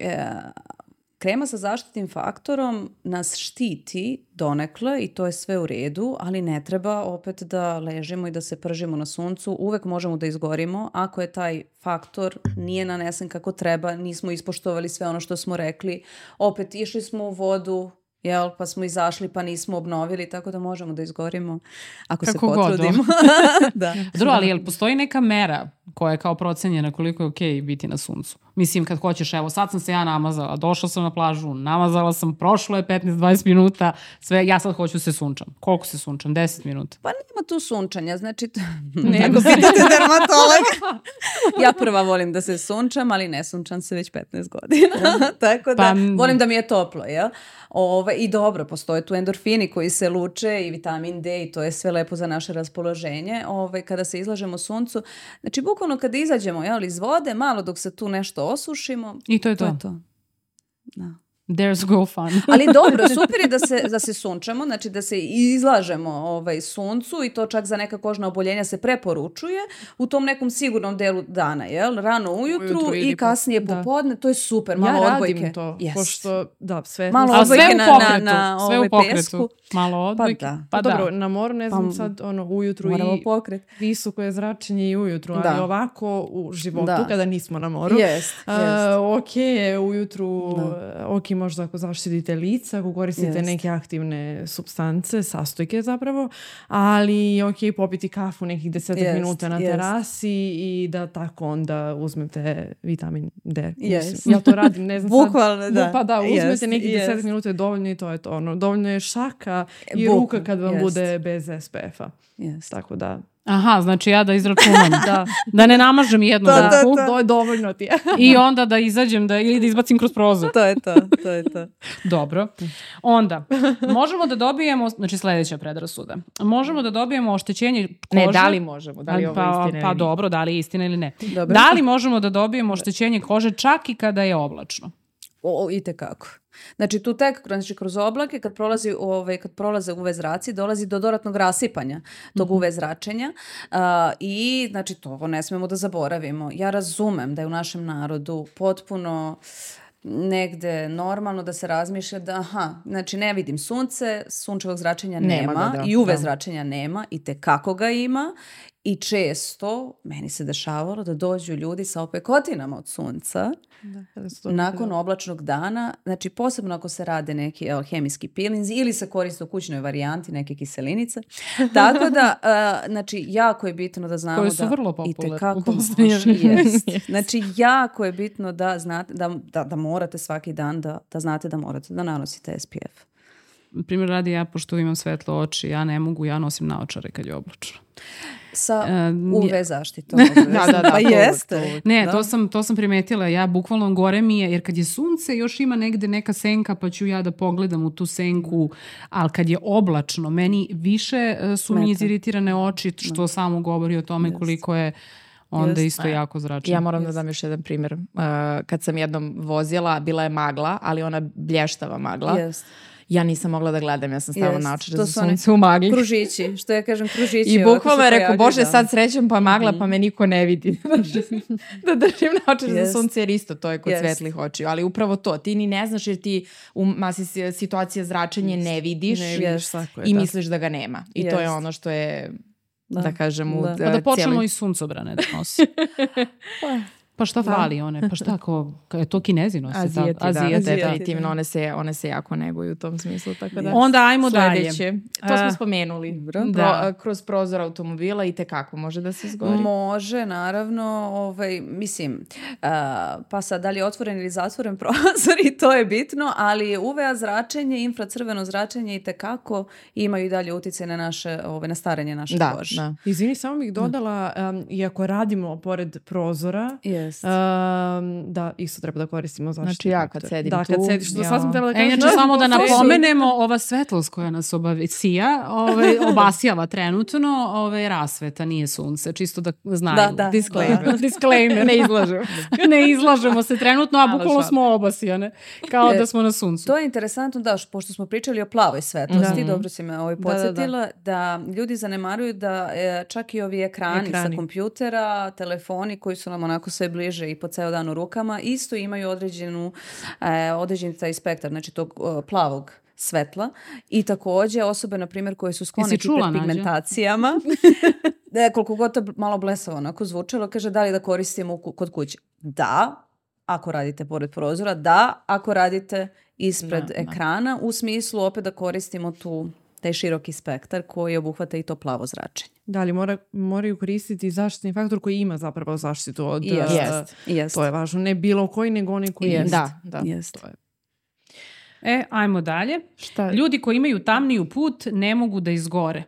Krema sa zaštitnim faktorom nas štiti donekle i to je sve u redu, ali ne treba opet da ležimo i da se pržimo na suncu. Uvek možemo da izgorimo ako je taj faktor nije nanesen kako treba, nismo ispoštovali sve ono što smo rekli. Opet išli smo u vodu, jel, pa smo izašli pa nismo obnovili, tako da možemo da izgorimo ako Kako se potrudimo. da. Drugo, ali jel postoji neka mera koja je kao procenjena koliko je okej okay biti na suncu? Mislim, kad hoćeš, evo, sad sam se ja namazala, došla sam na plažu, namazala sam, prošlo je 15-20 minuta, sve, ja sad hoću se sunčam. Koliko se sunčam? 10 minuta? Pa nema tu sunčanja, znači, nego pitate dermatologa. ja prva volim da se sunčam, ali ne sunčam se već 15 godina. Tako da, pa, volim da mi je toplo, jel? Ove, I dobro, postoje tu endorfini koji se luče i vitamin D i to je sve lepo za naše raspoloženje. Ove, kada se izlažemo suncu, znači, bukvalno kada izađemo jel, iz vode, malo dok se tu nešto osušimo. I to je to. To je to. Da. There's go fun. Ali dobro, super je da se, da se sunčamo, znači da se izlažemo ovaj, suncu i to čak za neka kožna oboljenja se preporučuje u tom nekom sigurnom delu dana, jel? Rano ujutru, Ujutru i kasnije po- da. popodne, to je super, malo ja odbojke. radim to, Jest. pošto, da, sve. Malo A odbojke sve u na- na- pokretu, na, sve ovaj u pokretu. pesku. Malo odbojke. da. Pa, Pa da. dobro, na moru ne znam Pa, sad ono ujutru i pokret. visoko je zračenje i ujutru, ali Da. ovako u životu Da. kada nismo na moru. Jest, Uh, jest. ok je ujutru, Da. ok možda ako zaštitite lica, ako koristite Jest. neke aktivne substance, sastojke zapravo, ali ok popiti kafu nekih desetak Jest, minuta na jest. terasi i da tako onda uzmete vitamin D. Mislim, Ja to radim, ne znam sad. Bukvalno, da. Pa da, uzmete nekih desetak minuta je dovoljno i to je to. Ono, dovoljno je šaka i Bukvalno, ruka kad vam bude bez SPF-a. Tako da, Aha, znači ja da izračunam. da, da ne namažem jednu Da, da, ruku da. to je dovoljno ti je. i onda da izađem da, ili da izbacim kroz prozor. To je to, to je to. Dobro. Onda, možemo da dobijemo, znači sledeća predrasuda, možemo da dobijemo oštećenje kože. Ne, da li možemo? Da li je ovo pa, istina Pa dobro, da li je istina ili ne. Dobro. Da li možemo da dobijemo oštećenje kože čak i kada je oblačno? O, i tekako. Znači tu tek znači, kroz oblake kad prolazi ovaj kad prolaze UV zraci dolazi do dodatnog rasipanja tog UV zračenja a, i znači to ne smemo da zaboravimo. Ja razumem da je u našem narodu potpuno negde normalno da se razmišlja da aha, znači ne vidim sunce, sunčevog zračenja nema, Nema ga, da, i UV da. zračenja nema i te kako ga ima i često meni se dešavalo da dođu ljudi sa opekotinama od sunca nakon oblačnog dana, znači posebno ako se rade neki evo, hemijski pilinzi ili se koriste u kućnoj varijanti neke kiselinice. Tako da, uh, znači, jako je bitno da znamo Koje su da... vrlo popularne može, vrijeme. jest. Znači, jako je bitno da znate, da, da, da morate svaki dan da, da znate da morate da nanosite SPF. Primjer radi ja, pošto imam svetlo oči, ja ne mogu, ja nosim naočare kad je oblačno. Sa E, UV zaštitom. Da, da, da, Pa to- jeste. Ne, Da. to sam, to sam primetila. Ja bukvalno gore mi je, jer kad je sunce još ima negde neka senka pa ću ja da pogledam u tu senku, ali kad je oblačno, meni više e, su mi iziritirane oči, što samo govori o tome koliko je onda Jest. isto jako zračenje. Ja moram da dam još jedan primjer. Uh, kad sam jednom vozila, bila je magla, ali ona blještava magla. Jest. Ja nisam mogla da gledam, ja sam stavila naočare To za sunce u magli. Kružići, što ja kažem kružići. I bukvalno je rekao, bože, da. sad srećem pa magla, pa me niko ne vidi. da držim naočare za Jest. sunce, jer isto to je kod Jest. svetlih očiju. Ali upravo to, ti ni ne znaš jer ti u masi si- situacije zračenje ne vidiš Ne vidiš tako je, i da. misliš da ga nema. I to je ono što je, da, Da. kažem, u Da. da. Pa da počnemo cijeli... i suncobrane da nosi. pa šta fali one? Pa šta ako, ka- to kinezi nose? Azijeti, da, Azijeti, da. definitivno, one se, one se jako neguju u tom smislu, tako da... Onda ajmo dalje. Sljedeće. To smo spomenuli. dobro. Pro- Da. kroz prozor automobila i tekako može da se izgori. Može, naravno, ovaj, mislim, a, pa sad da li je otvoren ili zatvoren prozor i to je bitno, ali UVA zračenje, infracrveno zračenje i tekako imaju i dalje utjecaj na naše, ovaj, na starenje naše Da, kože. da. Izvini, samo bih dodala, um, iako radimo pored prozora, Jest. um, da isto treba da koristimo zaštitni Znači ja kad sedim da, tu, kad sediš, to ja- sad sam trebala da E, kažem. inače, samo da Sreću. napomenemo, ova svetlost koja nas obavesija, ovaj, obasjava trenutno, ovaj, rasveta, nije sunce, čisto da znaju. Da, da. Disclaimer. Disclaimer. Ne izlažem. ne izlažemo se trenutno, a bukvalno smo obasijane, kao E, da smo na suncu. To je interesantno da, pošto smo pričali o plavoj svetlosti, Da. dobro si me ovaj Da, da, da. podsjetila, da, ljudi zanemaruju da e, čak i ovi ekrani, Ekrani. sa kompjutera, telefoni koji su nam onako sve bliže i po ceo dan u rukama, isto imaju određenu, e, određeni taj spektar, znači tog e, plavog svetla i takođe osobe, na primjer, koje su sklone hiperpigmentacijama, da, koliko god to malo blesavo onako zvučalo, kaže da li da koristimo kod kuće. Da, ako radite pored prozora, da, ako radite ispred Da, da. ekrana, u smislu opet da koristimo tu taj široki spektar koji obuhvata i to plavo zračenje. Da li mora, moraju koristiti zaštitni faktor koji ima zapravo zaštitu od... Jest. uh, Jest. Jest. To je važno. Ne bilo koji, nego onaj koji Jest. jest. Da, da. Jest. To je. E, ajmo dalje. Šta? Ljudi koji imaju tamniju put ne mogu da izgore.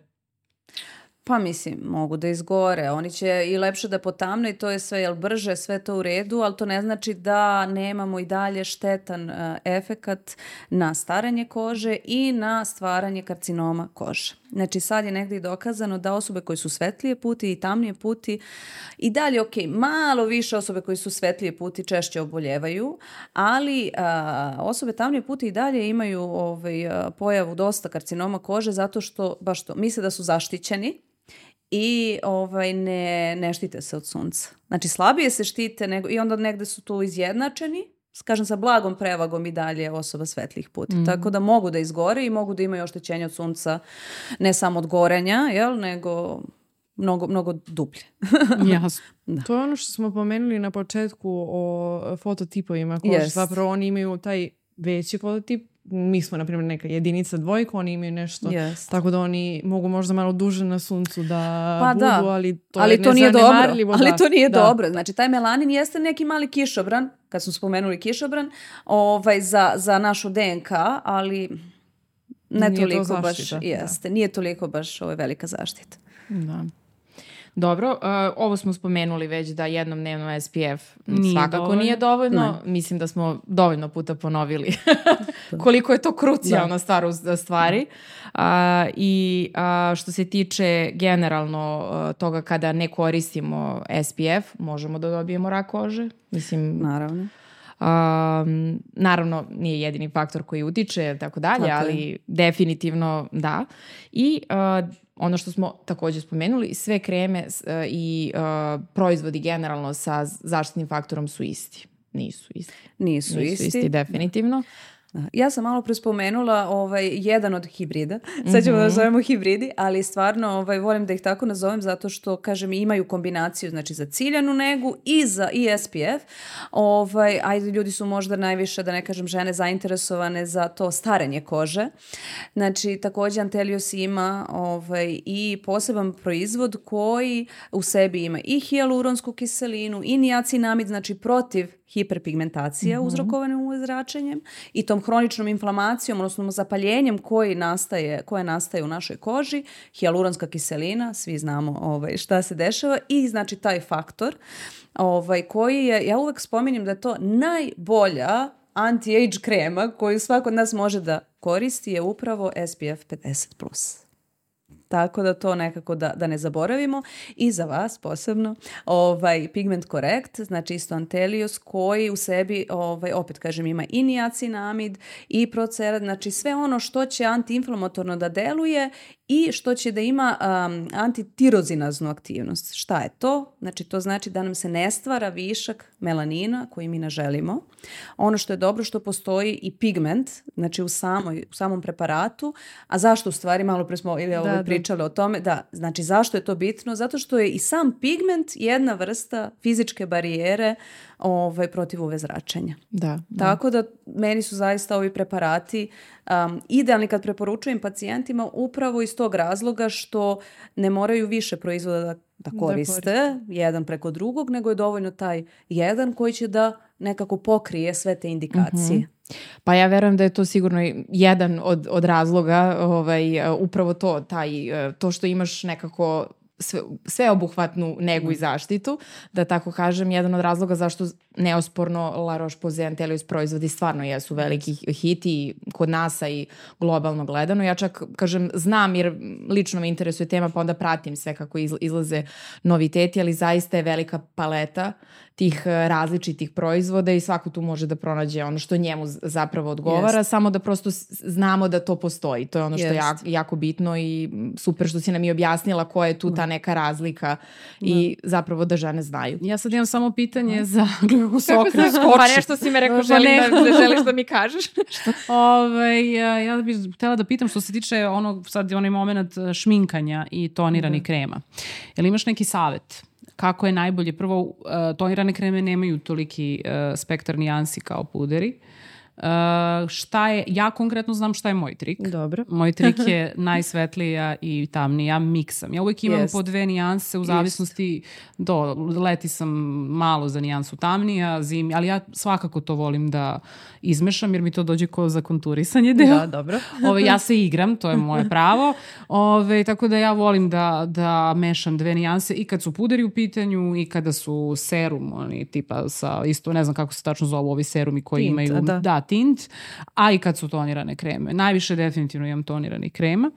Pa mislim, mogu da izgore. Oni će i lepše da potamne i to je sve, jel brže, sve to u redu, ali to ne znači da nemamo i dalje štetan uh, efekat na staranje kože i na stvaranje karcinoma kože. Znači sad je negde i dokazano da osobe koji su svetlije puti i tamnije puti i dalje, ok, malo više osobe koji su svetlije puti češće oboljevaju, ali a, osobe tamnije puti i dalje imaju ovaj, a, pojavu dosta karcinoma kože zato što, baš to, misle da su zaštićeni i ovaj, ne, ne štite se od sunca. Znači slabije se štite nego, i onda negde su tu izjednačeni, kažem sa blagom prevagom i dalje osoba svetlih puta. Mm. Tako da mogu da izgore i mogu da imaju oštećenje od sunca ne samo od gorenja, jel, nego mnogo, mnogo dublje. Jasno. Da. To je ono što smo pomenuli na početku o fototipovima kože. Yes. Zapravo oni imaju taj veći fototip mi smo, na primjer, neka jedinica dvojka, oni imaju nešto, yes. tako da oni mogu možda malo duže na suncu da pa budu, da. ali to ali je to nije dobro. Ali da. to nije da. dobro. Znači, taj melanin jeste neki mali kišobran, kad smo spomenuli kišobran, ovaj, za, za našu DNK, ali ne nije toliko to baš, jeste, nije toliko baš ovaj, velika zaštita. Da. Dobro, uh, ovo smo spomenuli već da jednom dnevno SPF Nije svakako dovoljno. nije dovoljno. Mislim da smo dovoljno puta ponovili koliko je to krucijalna stvar u stvari. Uh, I uh, što se tiče generalno uh, toga kada ne koristimo SPF, možemo da dobijemo rak kože. Mislim, Naravno. Um, naravno, nije jedini faktor koji utiče, tako dalje, Tako ali definitivno da. I uh, ono što smo takođe spomenuli, sve kreme uh, i uh, proizvodi generalno sa zaštitnim faktorom su isti. Nisu isti. Nisu, Nisu isti. isti, definitivno. Ja sam malo prespomenula ovaj, jedan od hibrida. Sad ćemo Mhm. da zovemo hibridi, ali stvarno ovaj, volim da ih tako nazovem zato što, kažem, imaju kombinaciju znači, za ciljanu negu i za i SPF. Ovaj, ajde, ljudi su možda najviše, da ne kažem žene, zainteresovane za to starenje kože. Znači, takođe Antelios ima ovaj, i poseban proizvod koji u sebi ima i hijaluronsku kiselinu i niacinamid, znači protiv hiperpigmentacija mm -hmm. uzrokovane UV zračenjem i tom hroničnom inflamacijom, odnosno zapaljenjem koji nastaje, koje nastaje u našoj koži, hijaluronska kiselina, svi znamo ovaj, šta se dešava i znači taj faktor ovaj, koji je, ja uvek spominjem da je to najbolja anti-age krema koju svako od nas može da koristi je upravo SPF 50+. Tako da to nekako da, da ne zaboravimo. I za vas posebno ovaj, Pigment Correct, znači isto Antelios, koji u sebi, ovaj, opet kažem, ima i niacinamid i procerat, znači sve ono što će antiinflamatorno da deluje i što će da ima um, antitirozinaznu aktivnost. Šta je to? Znači to znači da nam se ne stvara višak melanina koji mi ne želimo. Ono što je dobro što postoji i pigment, znači u, samoj, u samom preparatu, a zašto u stvari, malo pre smo ili ovaj, da. pričali o tome, da, znači zašto je to bitno? Zato što je i sam pigment jedna vrsta fizičke barijere ovaj, protiv UV zračenja. Da. da. Tako da meni su zaista ovi preparati um, idealni kad preporučujem pacijentima upravo iz tog razloga što ne moraju više proizvoda da, da koriste, koriste. jedan preko drugog, nego je dovoljno taj jedan koji će da nekako pokrije sve te indikacije. Pa ja verujem da je to sigurno jedan od, od razloga, ovaj, upravo to, taj, uh, to što imaš nekako sve, sveobuhvatnu negu i zaštitu, da tako kažem, jedan od razloga zašto neosporno La Roche-Posay Antelius proizvodi stvarno jesu veliki hit i kod nas i globalno gledano. Ja čak, kažem, znam jer lično me interesuje tema, pa onda pratim sve kako izla- izlaze noviteti, ali zaista je velika paleta tih eh, različitih proizvoda i svako tu može da pronađe ono što njemu zapravo odgovara, Jest. samo da prosto znamo da to postoji. To je ono što je jako, jako bitno i super što si nam i objasnila koja je tu ta neka razlika i zapravo da žene znaju. Ja sad imam samo pitanje za kako se okre skoči. Pa nešto si me rekao, želim da, da želiš da mi kažeš. Ove, ja, ja bih htela da pitam što se tiče onog, sad onaj moment e, šminkanja i toniranih krema. Jel imaš neki savet? Kako je najbolje? Prvo, e, tonirane kreme nemaju toliki e, spektar nijansi kao puderi. Uh, šta je, ja konkretno znam šta je moj trik. Dobro. Moj trik je najsvetlija i tamnija, miksam. Ja uvijek imam yes. po dve nijanse u zavisnosti, do, leti sam malo za nijansu tamnija, zimi, ali ja svakako to volim da izmešam jer mi to dođe ko za konturisanje deo. Da, dobro. Ove, ja se igram, to je moje pravo. Ove, tako da ja volim da, da mešam dve nijanse i kad su puderi u pitanju i kada su serum, oni tipa sa, isto ne znam kako se tačno zovu ovi serumi koji tint, imaju, da. da, tint, a i kad su tonirane kreme. Najviše definitivno imam tonirani krema.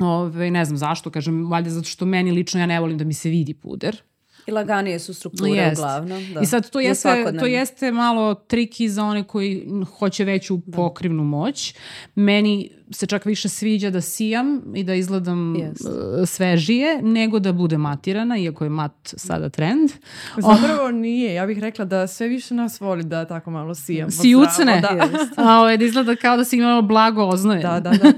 Ove, ne znam zašto, kažem, valjda zato što meni lično ja ne volim da mi se vidi puder. I laganije su strukture Jest. uglavnom. Da. I sad to jeste, to jeste malo triki za one koji hoće veću da. pokrivnu moć. Meni se čak više sviđa da sijam i da izgledam yes. svežije nego da bude matirana, iako je mat sada trend. Zapravo nije. Ja bih rekla da sve više nas voli da tako malo sijam. Sijucne. Da. A ovaj, da izgleda kao da si imala blago oznoje. Da, da, da.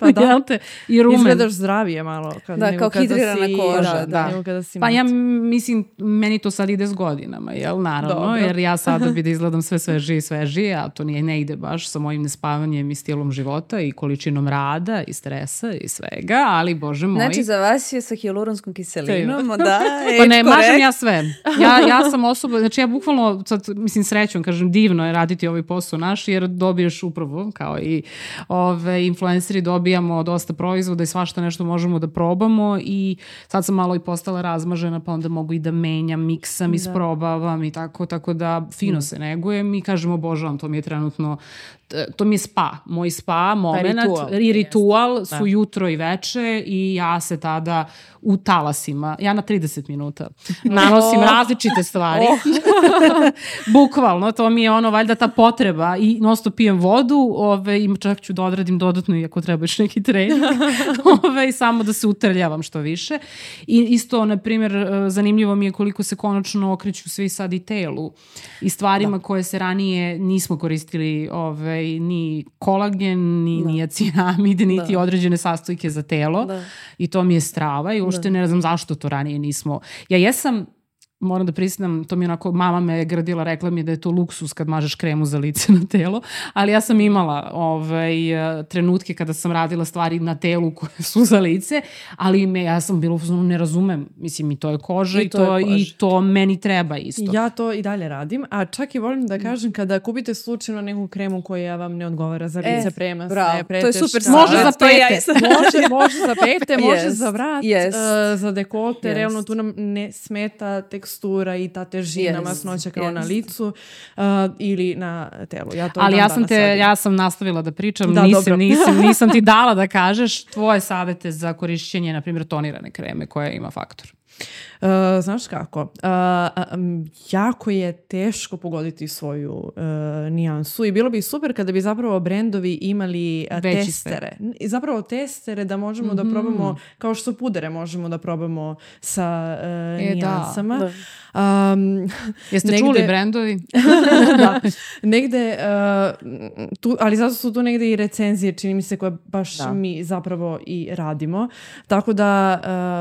Pa da. Jel te? I rumen. Izgledaš zdravije malo. Kad, da, kao hidrirana si, koža. Da, da. Nego kada si pa ja mislim, meni to sad ide s godinama, jel? Naravno, Dobro. jer ja sada bi da izgledam sve svežije i svežije, a to nije, ne ide baš sa mojim nespavanjem i stilom života i količinom rada i stresa i svega, ali bože moj. Znači za vas je sa hialuronskom kiselinom, da, Pa ne, mažem ja sve. Ja, ja sam osoba, znači ja bukvalno, sad, mislim srećom, kažem, divno je raditi ovaj posao naš, jer dobiješ upravo, kao i ove, influenceri, dobijamo dosta proizvoda i svašta nešto možemo da probamo i sad sam malo i postala razmažena, pa onda mogu i da menjam, miksam, da. isprobavam i tako, tako da fino mm. se negujem i kažem, obožavam, to mi je trenutno to mi je spa, moj spa moment ritual. i ritual su da. jutro i veče i ja se tada u talasima, ja na 30 minuta nanosim različite stvari. Oh. Bukvalno, to mi je ono valjda ta potreba i nosto pijem vodu ove, i čak ću da odradim dodatno i ako treba još neki trening ove, samo da se utrljavam što više. I isto, na primjer, e, zanimljivo mi je koliko se konačno okreću svi sad i telu i stvarima da. koje se ranije nismo koristili ove, ovaj, ni kolagen, ni da. Niacinamid, niti da. određene sastojke za telo. Da. I to mi je strava i uopšte da. ne znam zašto to ranije nismo. Ja jesam moram da priznam, to mi onako, mama me je gradila, rekla mi da je to luksus kad mažeš kremu za lice na telo, ali ja sam imala ovaj, trenutke kada sam radila stvari na telu koje su za lice, ali me, ja sam bilo, ne razumem, mislim i to je koža i, i to, to i to meni treba isto. Ja to i dalje radim, a čak i volim da kažem kada kupite slučajno neku kremu koja vam ne odgovara za lice, e, prema se, preteška. To je super. Može za pete. može, može za pete, može yes. za vrat, yes. uh, za dekolte, yes. realno tu nam ne smeta tek tekstura i ta težina yes. masnoća kao yes. na licu uh, ili na telu. Ja to Ali ja sam, te, ja sam nastavila da pričam, da, nisam, nisam, nisam ti dala da kažeš tvoje savete za korišćenje, na primjer, tonirane kreme koja ima faktor. Uh, znaš kako, uh, um, jako je teško pogoditi svoju uh, nijansu i bilo bi super kada bi zapravo brendovi imali uh, testere. Zapravo testere da možemo mm -hmm. da mhm. probamo, kao što pudere možemo da probamo sa uh, e, da. nijansama. Da. Da. Um, Jeste negde, čuli brendovi? da. Negde, uh, tu, ali zato su tu negde i recenzije, čini mi se, koje baš da. mi zapravo i radimo. Tako da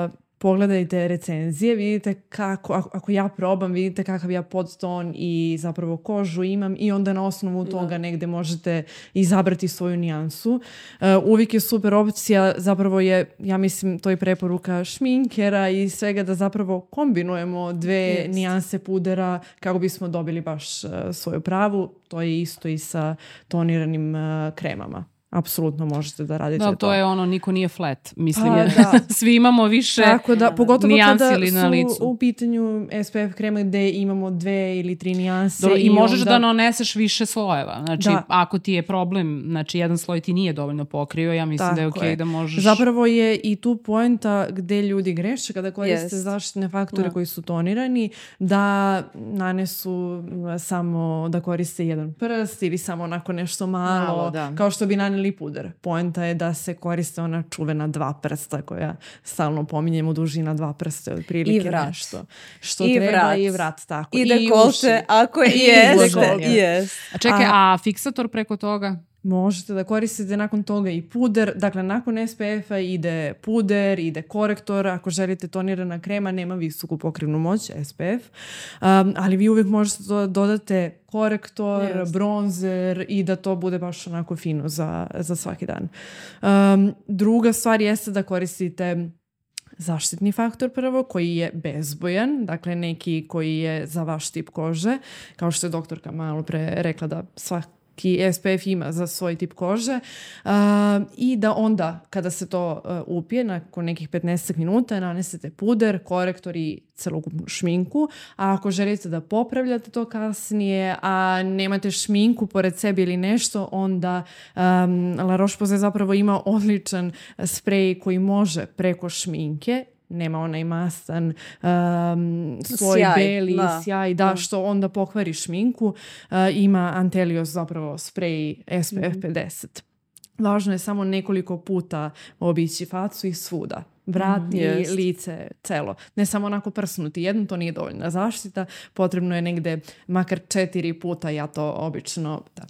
uh, pogledajte recenzije, vidite kako, ako, ja probam, vidite kakav ja podton i zapravo kožu imam i onda na osnovu da. toga negde možete izabrati svoju nijansu. Uh, uvijek je super opcija, zapravo je, ja mislim, to je preporuka šminkera i svega da zapravo kombinujemo dve yes. nijanse pudera kako bismo dobili baš uh, svoju pravu. To je isto i sa toniranim uh, kremama apsolutno možete da radite da, to. to je ono, niko nije flat. Mislim, pa, da. svi imamo više Tako da, pogotovo kada na licu. su u pitanju SPF krema gde imamo dve ili tri nijanse. Do, I, i možeš onda... da naneseš više slojeva. Znači, da. ako ti je problem, znači jedan sloj ti nije dovoljno pokrio, ja mislim Tako da je okej okay je. da možeš... Zapravo je i tu poenta gde ljudi greše kada koriste yes. zaštitne faktore da. koji su tonirani, da nanesu samo da koriste jedan prst ili samo onako nešto malo, malo da. kao što bi naneli ili puder. Poenta je da se koriste ona čuvena dva prsta koja stalno pominjemo dužina dva prsta otprilike I vrat. nešto. Što I treba vrat. i vrat tako. I, I dekolte ako je. I jeste, yes. A čekaj, a, a fiksator preko toga? Možete da koristite nakon toga i puder. Dakle, nakon SPF-a ide puder, ide korektor. Ako želite tonirana krema, nema visoku pokrivnu moć, SPF. Um, ali vi uvijek možete da dodate korektor, yes. bronzer i da to bude baš onako fino za, za svaki dan. Um, druga stvar jeste da koristite zaštitni faktor prvo koji je bezbojan, dakle neki koji je za vaš tip kože, kao što je doktorka malo pre rekla da svak neki SPF ima za svoj tip kože uh, i da onda kada se to uh, upije nakon nekih 15 minuta nanesete puder, korektor i celokupnu šminku, a ako želite da popravljate to kasnije, a nemate šminku pored sebe ili nešto, onda um, La Roche-Posay zapravo ima odličan sprej koji može preko šminke nema onaj masan um, svoj sjaj, beli da. sjaj, da, da, što onda pokvari šminku. Uh, ima Antelios zapravo sprej SPF mm -hmm. 50. Važno je samo nekoliko puta obići facu i svuda vrat i lice celo. Ne samo onako prsnuti. Jedno to nije dovoljna zaštita. Potrebno je negde makar četiri puta. Ja to obično da,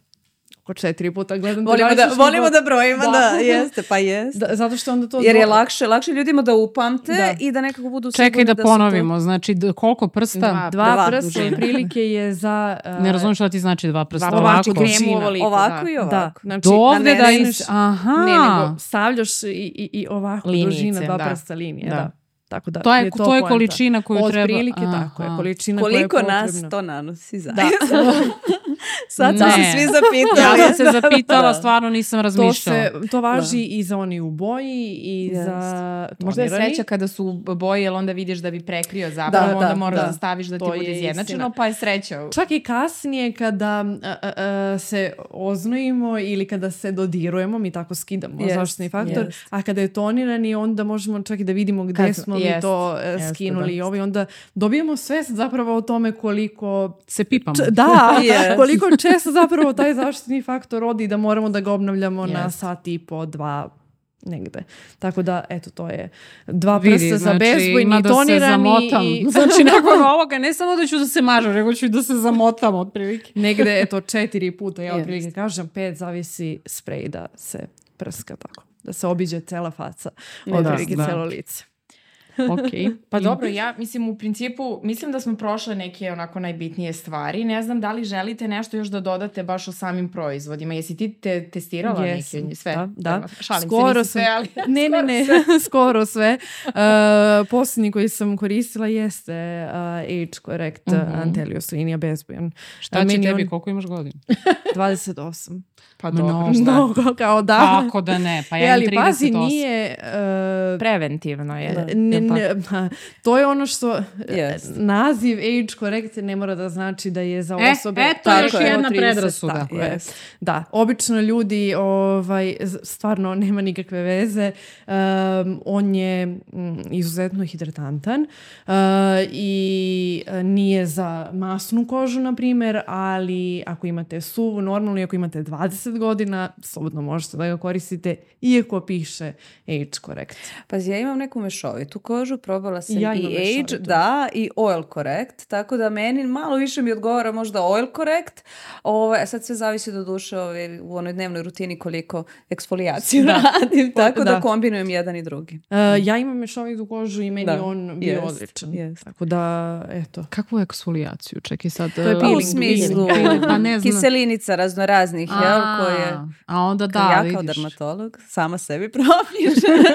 oko četiri puta gledam. Volimo da, volimo da brojimo, da, da jeste, pa jeste. Da, zato što onda to... Jer je lakše, lakše ljudima da upamte da. i da nekako budu Čekaj da, da ponovimo, to... znači koliko prsta? Dva, dva, dva prsta prilike je za... Uh, ne razumiješ šta ti znači dva prsta, dva, ovako. Kremu ovoliko, ovako da. i ovako. Da. Znači, Do ovde da is... Aha. Ne, nego stavljaš i, i, i ovako Linice, dužina dva da. prsta linije, da. da. Tako da, to je, je to, to je količina koju Od treba... Od prilike tako je, količina Koliko koja je nas to nanosi zajedno? Da. Sad su se svi zapitali. Ja sam se zapitala, stvarno nisam razmišljala. To, se, to važi da. i za oni u boji i yes. za Možda je sreća kada su u boji, jer onda vidiš da bi prekrio zapravo, da, onda da, moraš da. da staviš da to ti bude izjednačeno, pa je sreća. Čak i kasnije kada a, a, a, se oznojimo ili kada se dodirujemo, mi tako skidamo yes. zaštitni faktor, yes. a kada je tonirani, onda možemo čak i da vidimo gde Kad, smo mi to uh, skinuli i ovaj, onda dobijemo svest zapravo o tome koliko se pipamo. Č, da, yes. koliko često zapravo taj zaštitni faktor rodi da moramo da ga obnavljamo yes. na sat i po, dva, negde. Tako da, eto, to je dva prsta Vidi, za znači, bezbojni, da tonirani. I... Znači, nakon ovoga, ne samo da ću da se mažem, nego ću da se zamotam otprilike. Negde, eto, četiri puta, ja otprilike kažem, pet zavisi sprej da se prska tako. Da se obiđe cela faca, otprilike da, celo lice. Ok. Pa dobro, ja mislim u principu, mislim da smo prošle neke onako najbitnije stvari. Ne znam da li želite nešto još da dodate baš o samim proizvodima. Jesi ti te testirala yes. neke sve? Da, da. Šalim skoro se, sve, ali... Ne, ne, ne, skoro sve. Uh, posljednji koji sam koristila jeste uh, Age Correct uh -huh. Antelios linija bezbojan. Šta će tebi, on... koliko imaš godina? 28. Pa dobro. Mnogo, mnogo, kao da. Kako da ne, pa ja imam 38. pazi, nije... Uh, Preventivno je. Da. Ne, ne, to je ono što yes. naziv age correct ne mora da znači da je za e, osobe... E, to je još jedna 30, predrasuda. Tako yes. Da, obično ljudi, ovaj, stvarno nema nikakve veze. Um, on je mm, izuzetno hidratantan uh, i nije za masnu kožu, na primer, ali ako imate suvu, normalno, i ako imate 20 godina, slobodno možete da ga koristite, iako piše age correct. Pazi, ja imam neku mešovitu kožu, probala sam ja i age, da, i oil correct, tako da meni malo više mi odgovara možda oil correct, Ovo, ovaj, sad sve zavisi do duše ove, ovaj, u onoj dnevnoj rutini koliko eksfolijaciju da. radim, tako da. da kombinujem jedan i drugi. Uh, ja imam mešovitu kožu i meni da. on bio yes. odličan. Yes. Tako da, eto. Kakvu eksfolijaciju? Čekaj sad. To je uh, peeling. U smislu, pa ne znam. Kiselinica razno raznih, jel? Koje, a onda da, ja vidiš. kao dermatolog sama sebi propišem.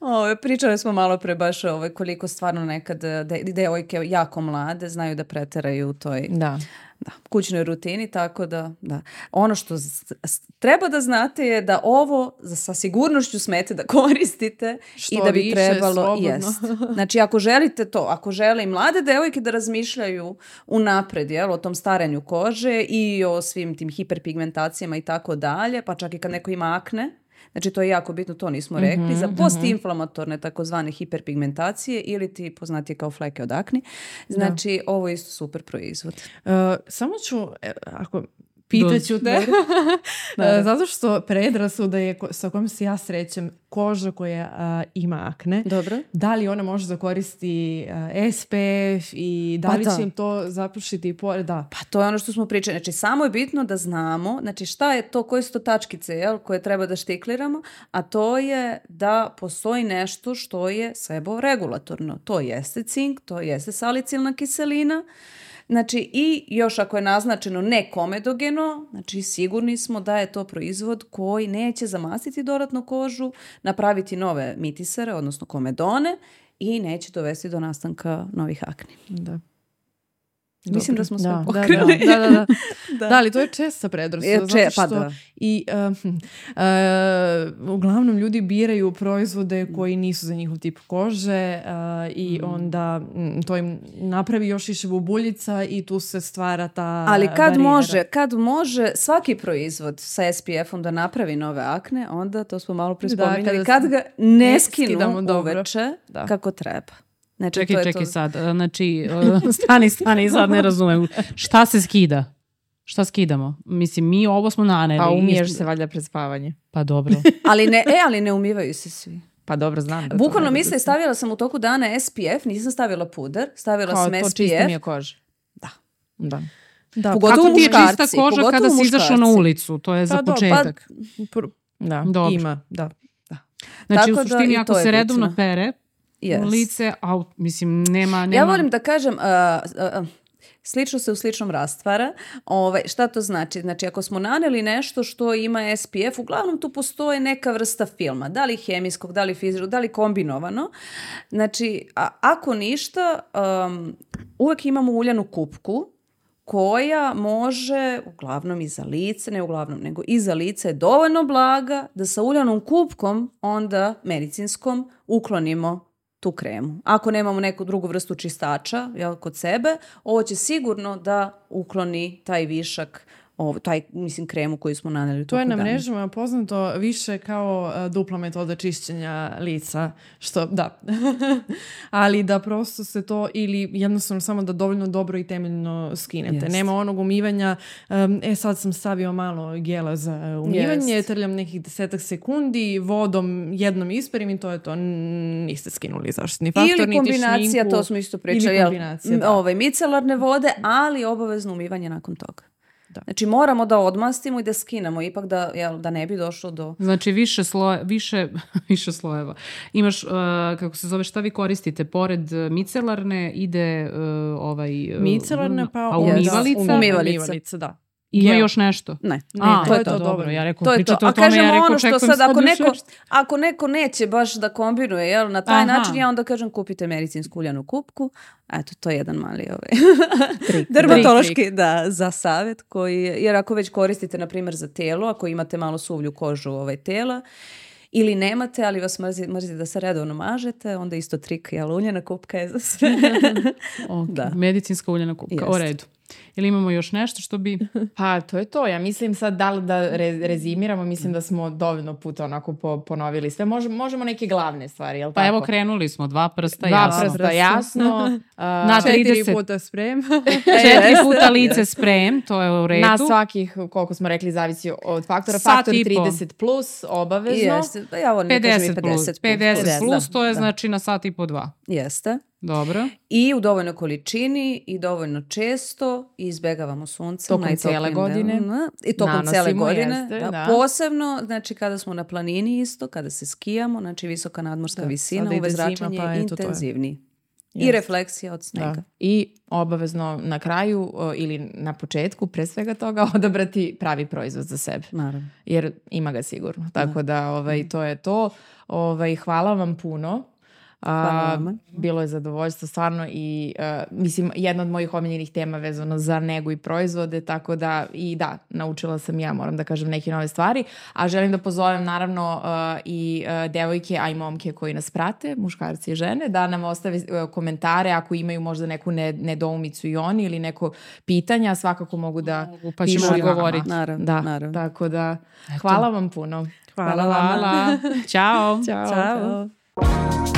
Ove, pričali smo malo pre baš ove, koliko stvarno nekad de, devojke jako mlade znaju da preteraju u toj da. Da, kućnoj rutini, tako da, da. Ono što treba da znate je da ovo za, sa sigurnošću smete da koristite što i da bi više, trebalo, jest. Znači, ako želite to, ako žele i mlade devojke da razmišljaju unapred, jel, o tom staranju kože i o svim tim hiperpigmentacijama i tako dalje, pa čak i kad neko ima akne, Znači to je jako bitno, to nismo mhm, rekli. Mm -hmm, za postinflamatorne takozvane hiperpigmentacije ili ti poznatije kao fleke od akni. Znači da. ovo je isto super proizvod. Uh, samo ću, e, ako Pitaću te. da, da. Zato što predrasuda je sa kojom se ja srećem koža koja a, ima akne. Dobro. Da li ona može da koristi a, SPF i da pa li da. će im to zapušiti pored? Da. Pa to je ono što smo pričali. Znači samo je bitno da znamo znači šta je to, koje su to tačkice jel, koje treba da štikliramo, a to je da postoji nešto što je sebo regulatorno. To jeste cink, to jeste salicilna kiselina, Znači i još ako je naznačeno ne komedogeno, znači sigurni smo da je to proizvod koji neće zamastiti dodatno kožu, napraviti nove mitisare, odnosno komedone i neće dovesti do nastanka novih akni. Da. Mislim da smo sve da, pokrili. Da, da, da. da. da. ali to je česta predrasuda. Če, zato što pa da. I uh, uh, uglavnom ljudi biraju proizvode koji nisu za njihov tip kože uh, i mm. onda m, to im napravi još više bubuljica i tu se stvara ta Ali kad barijera. može, kad može svaki proizvod sa SPF-om da napravi nove akne, onda to smo malo prispominjali. kada kad se- ga ne ne skinu uveče Da. kako treba. Znači, Čekaj, to je čekaj to. sad. Znači, stani, stani, sad ne razumem. Šta se skida? Šta skidamo? Mislim, mi ovo smo naneli. Pa umiješ Isto- se valjda pred spavanje. Pa dobro. Ali ne, e, ali ne umivaju se svi. Pa dobro, znam. Da Bukvalno misle, stavila sam u toku dana SPF, nisam stavila puder, stavila Kao sam to SPF. čisto mi je koža. Da. Da. Da, Pogotovo Kako ti je čista koža kada si izašao na ulicu? To je za Pa do- pa- početak. pr- Da. Dobro. ima, da. Znači, Tako u da suštini, i ako se redovno pere Yes. lice, a mislim, nema... nema... Ja volim da kažem, uh, uh, slično se u sličnom rastvara. Ovaj, šta to znači? Znači, ako smo naneli nešto što ima SPF, uglavnom tu postoje neka vrsta filma. Da li hemijskog, da li fizičkog, da li kombinovano. Znači, a, ako ništa, um, uvek imamo uljanu kupku koja može, uglavnom i za lice, ne uglavnom, nego i za lice je dovoljno blaga da sa uljanom kupkom onda medicinskom uklonimo tu kremu. Ako nemamo neku drugu vrstu čistača jel, kod sebe, ovo će sigurno da ukloni taj višak, ovo, taj, mislim, kremu koju smo naneli To je na dana. mrežama poznato više kao e, dupla metoda čišćenja lica, što da. Ali da prosto se to ili jednostavno samo da dovoljno dobro i temeljno skinete. Jest. Nema onog umivanja, em, e sad sam stavio malo gela za e, umivanje, Jest. trljam nekih desetak sekundi, vodom jednom isperim i to je to. Niste skinuli zaštitni faktor, Ili kombinacija, to smo isto pričali, Ili jel, kombinacija, m, da. ovaj, micelarne vode, ali obavezno umivanje nakon toga. Da. Znači moramo da odmastimo i da skinemo, ipak da, jel, da ne bi došlo do... Znači više sloje, više, više slojeva. Imaš, uh, kako se zove, šta vi koristite? Pored uh, micelarne ide uh, ovaj... uh, Micelarna pa a Yes. umivalica? Umivalica. umivalica, da. Ima još nešto? Ne, A, to je to. dobro. Ja rekao, To je to. A o kažemo ja ono što sad, ako neko, ako neko neće baš da kombinuje, jel, na taj Aha. način, ja onda kažem kupite medicinsku uljanu kupku. Eto, to je jedan mali ovaj, Trik. dermatološki, da, za savjet koji je, jer ako već koristite, na primjer, za telo, ako imate malo suvlju kožu ovaj, tela, ili nemate, ali vas mrzi, mrzi da se redovno mažete, onda isto trik, jel, uljana kupka je za sve. Ok, Da. Medicinska uljana kupka, o Jest. redu. Ili imamo još nešto što bi... Pa to je to. Ja mislim sad da li da re- rezimiramo, mislim da smo dovoljno puta onako po- ponovili sve. Može- možemo neke glavne stvari, jel Pa tako? evo krenuli smo, dva prsta, Dva jasno. prsta, jasno. A, Na Četiri 30. puta sprem. Četiri puta lice sprem, to je u redu. na svakih, koliko smo rekli, zavisi od faktora. Sat Faktor i po. 30 plus, obavezno. Jeste, pa ja volim da kažem i 50 plus. 50 50 plus, da, to je da. znači na sat i po dva. Jeste. Dobro. I u dovoljnoj količini i dovoljno često i izbegavamo sunce. Tokom cele godine. delima. I tokom Nanosimo, cele godine. jeste, da. da. Posebno, znači kada smo na planini isto, kada se skijamo, znači visoka nadmorska Da, visina, sada ide UV zima, zračenje pa intenzivniji. I Jeste. refleksija od snega. Da. I obavezno na kraju o, ili na početku pre svega toga odabrati pravi proizvod za sebe. Naravno. Jer ima ga sigurno. Tako da ovaj, to je to. Ovaj, hvala vam puno. A, Hvala bilo je zadovoljstvo stvarno i a, mislim jedna od mojih omiljenih tema vezano za negu i proizvode tako da i da naučila sam ja moram da kažem neke nove stvari a želim da pozovem naravno a, i a, devojke a i momke koji nas prate muškarci i žene da nam ostave a, komentare ako imaju možda neku ne, nedoumicu i oni ili neko pitanja svakako mogu da Mogu, pa ćemo pišu i vama. odgovoriti. Naravno, Da, naravno. tako da hvala vam puno. Hvala vama. Hvala. Ćao. Ćao. Ćao.